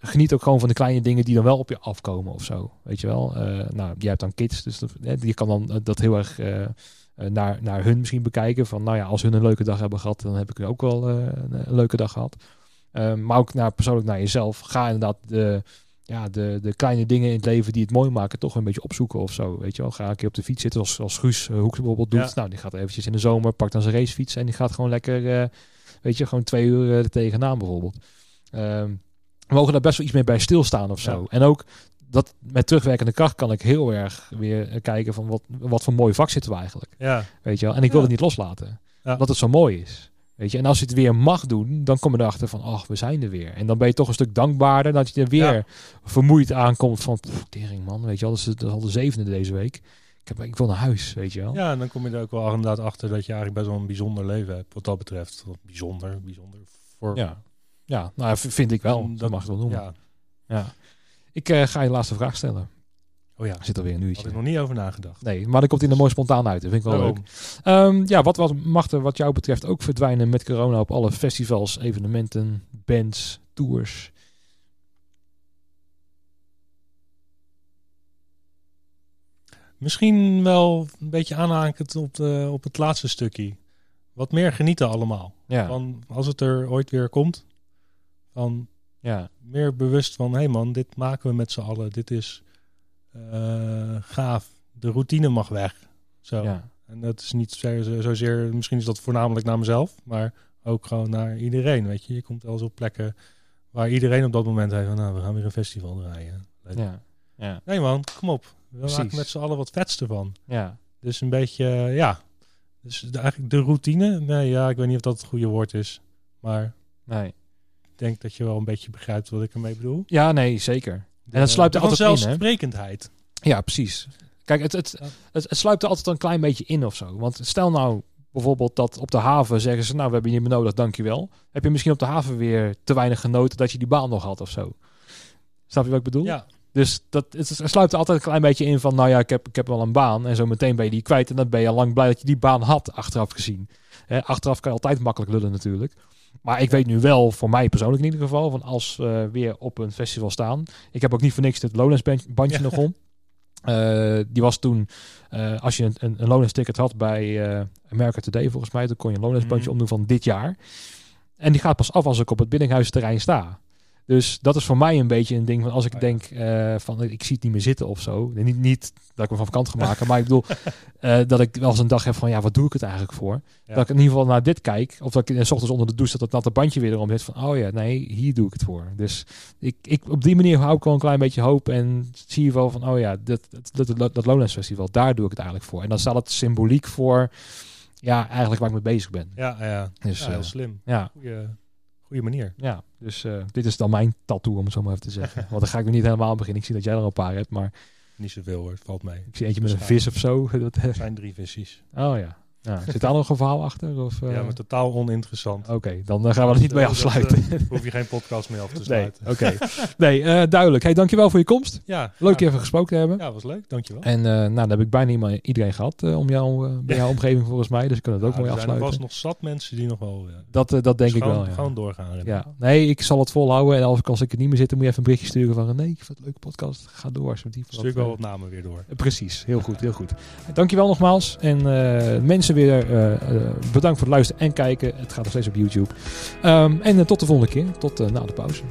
Speaker 1: geniet ook gewoon van de kleine dingen die dan wel op je afkomen of zo. Weet je wel? Uh, nou, jij hebt dan kids, dus dat, je kan dan eh, dat heel erg uh, naar, naar hun misschien bekijken. Van nou ja, als hun een leuke dag hebben gehad, dan heb ik ook wel een leuke dag gehad. maar ook naar, persoonlijk naar jezelf. Ga inderdaad de, ja, de, de kleine dingen in het leven die het mooi maken, toch een beetje opzoeken of zo. Weet je wel? Ga een keer op de fiets zitten, als, als Guus Hoeks bijvoorbeeld doet. Nou, die gaat eventjes in de zomer, pakt dan zijn racefiets en die gaat gewoon lekker, weet je, gewoon twee uur er tegenaan bijvoorbeeld. Um, we mogen daar best wel iets mee bij stilstaan of zo. En ook dat met terugwerkende kracht kan ik heel erg weer kijken van wat, wat voor mooi vak zitten we eigenlijk.
Speaker 2: Ja.
Speaker 1: Weet je wel? En ik wil
Speaker 2: Ja.
Speaker 1: het niet loslaten.
Speaker 2: Ja.
Speaker 1: Dat het zo mooi is. Weet je? En als je het weer mag doen, dan kom je erachter van, ach, we zijn er weer. En dan ben je toch een stuk dankbaarder dat je er weer vermoeid aankomt van, pff, tering man, weet je wel, dat is, dat is al de zevende deze week. Ik, heb, ik wil naar huis, weet je wel.
Speaker 2: ja, en dan kom je er ook wel inderdaad achter dat je eigenlijk best wel een bijzonder leven hebt. Wat dat betreft. Bijzonder, bijzonder. Voor,
Speaker 1: Ja, ja nou, vind ik wel. Dat,
Speaker 2: Dat-
Speaker 1: mag je wel noemen. Ja.
Speaker 2: ja.
Speaker 1: Ik eh, ga je laatste vraag stellen.
Speaker 2: Oh ja,
Speaker 1: Er zit alweer een
Speaker 2: had
Speaker 1: uurtje.
Speaker 2: ik nog niet over nagedacht.
Speaker 1: Nee, maar dan komt hij er mooi spontaan uit. Dat vind ik wel
Speaker 2: Daarom.
Speaker 1: leuk. Ehm, ja, wat, wat mag er wat jou betreft ook verdwijnen met corona op alle festivals, evenementen, bands, tours?
Speaker 2: Misschien wel een beetje aanhakend op, de, op het laatste stukje. Wat meer genieten allemaal.
Speaker 1: Ja,
Speaker 2: Van als het er ooit weer komt. Van
Speaker 1: ja,
Speaker 2: meer bewust van, hé hey man, dit maken we met z'n allen. Dit is eh, gaaf. De routine mag weg. Zo.
Speaker 1: ja,
Speaker 2: En dat is niet zo- zo- zozeer, misschien is dat voornamelijk naar mezelf, maar ook gewoon naar iedereen. Weet je, je komt wel eens op plekken waar iedereen op dat moment heeft van, nou, we gaan weer een festival draaien. Leuk.
Speaker 1: ja, ja,
Speaker 2: Nee man, kom op. We
Speaker 1: Precies.
Speaker 2: maken met z'n allen wat vets ervan.
Speaker 1: ja.
Speaker 2: Dus een beetje, eh, ja. Dus de, eigenlijk de routine, nee, ja, ik weet niet of dat het goede woord is. Maar
Speaker 1: Nee.
Speaker 2: Denk dat je wel een beetje begrijpt wat ik ermee bedoel.
Speaker 1: Ja, nee, zeker.
Speaker 2: De,
Speaker 1: dat sluipt er altijd in, hè? Ja, precies. Kijk, het, het, het, het sluipt er altijd een klein beetje in of zo. Want stel nou bijvoorbeeld dat op de haven zeggen ze... nou, we hebben je niet meer nodig, dankjewel. Heb je misschien op de haven weer te weinig genoten dat je die baan nog had of zo? Snap je wat ik bedoel?
Speaker 2: Ja,
Speaker 1: Dus dat, het, het sluipt er altijd een klein beetje in van... nou ja, ik heb, ik heb wel een baan en zo meteen ben je die kwijt... en dan ben je al lang blij dat je die baan had, achteraf gezien. Hè, achteraf kan je altijd makkelijk lullen natuurlijk. Maar ik weet nu wel, voor mij persoonlijk in ieder geval... van als we weer op een festival staan... ik heb ook niet voor niks het Lowlands band- bandje
Speaker 2: Ja.
Speaker 1: nog om... Eh, die was toen, eh, als je een, een, een Lowlands ticket had bij eh America Today volgens mij, dan kon je een Lowlands bandje
Speaker 2: Mhm.
Speaker 1: omdoen van dit jaar. En die gaat pas af als ik op het binnenhuisterrein sta. Dus dat is voor mij een beetje een ding van als ik
Speaker 2: Oh ja.
Speaker 1: denk eh, van ik zie het niet meer zitten of zo. Niet, niet dat ik me van kant ga maken, maar ik bedoel eh, dat ik wel eens een dag heb van ja, wat doe ik het eigenlijk voor?
Speaker 2: Ja.
Speaker 1: Dat ik in ieder geval naar dit kijk, of dat ik in s ochtends onder de douche dat het natte bandje weer erom zit van oh ja, nee, hier doe ik het voor. Dus ik, ik op die manier hou ik wel een klein beetje hoop en zie je wel van oh ja, dat, dat, dat, dat Lowlands Festival, daar doe ik het eigenlijk voor. En dan staat het symboliek voor ja, eigenlijk waar ik mee bezig ben.
Speaker 2: ja, ja.
Speaker 1: Dus
Speaker 2: ja heel
Speaker 1: eh,
Speaker 2: slim.
Speaker 1: ja,
Speaker 2: Goeie, goeie manier.
Speaker 1: ja, dus eh, dit is dan mijn tattoo om het zo maar even te zeggen. Want dan ga ik er niet helemaal aan beginnen. Ik zie dat jij er een paar hebt, maar
Speaker 2: Niet zoveel hoor, valt mee.
Speaker 1: ik zie eentje met een vis of zo. Dat,
Speaker 2: zijn drie visies.
Speaker 1: oh ja. Ja. Zit daar nog een verhaal achter? Of, eh?
Speaker 2: Ja, maar totaal oninteressant.
Speaker 1: Oké, dan eh, gaan we er niet mee
Speaker 2: Dat- dat,
Speaker 1: afsluiten.
Speaker 2: eh, hoef je geen podcast meer af te
Speaker 1: nee,
Speaker 2: sluiten.
Speaker 1: oké. Nee, eh, duidelijk. Hey, dankjewel voor je komst.
Speaker 2: Ja,
Speaker 1: Leuk je
Speaker 2: ja,
Speaker 1: even gesproken te hebben.
Speaker 2: Ja, was leuk. Dankjewel.
Speaker 1: En eh, nou, dan heb ik bijna iedereen gehad eh, om jou, eh, bij jouw omgeving volgens mij. Dus ik kan het ook
Speaker 2: Ja,
Speaker 1: mooi
Speaker 2: er zijn er
Speaker 1: afsluiten.
Speaker 2: vast nog zat mensen die nog wel...
Speaker 1: Dat, eh, dat denk
Speaker 2: dus
Speaker 1: ik
Speaker 2: gewoon,
Speaker 1: wel, ja.
Speaker 2: Gewoon doorgaan.
Speaker 1: Ja, nee, ik zal het volhouden. En als, als ik het niet meer zit, dan moet je even een berichtje sturen van... nee, ik vind het een leuke podcast. Ga door alsjeblieft.
Speaker 2: Stuur wel
Speaker 1: eh,
Speaker 2: wat namen weer door.
Speaker 1: Precies, heel goed, heel goed. Dankjewel nogmaals. En eh, weer eh, eh, bedankt voor het luisteren en kijken. Het gaat nog steeds op YouTube. Ehm, en eh, tot de volgende keer. Tot na de pauze.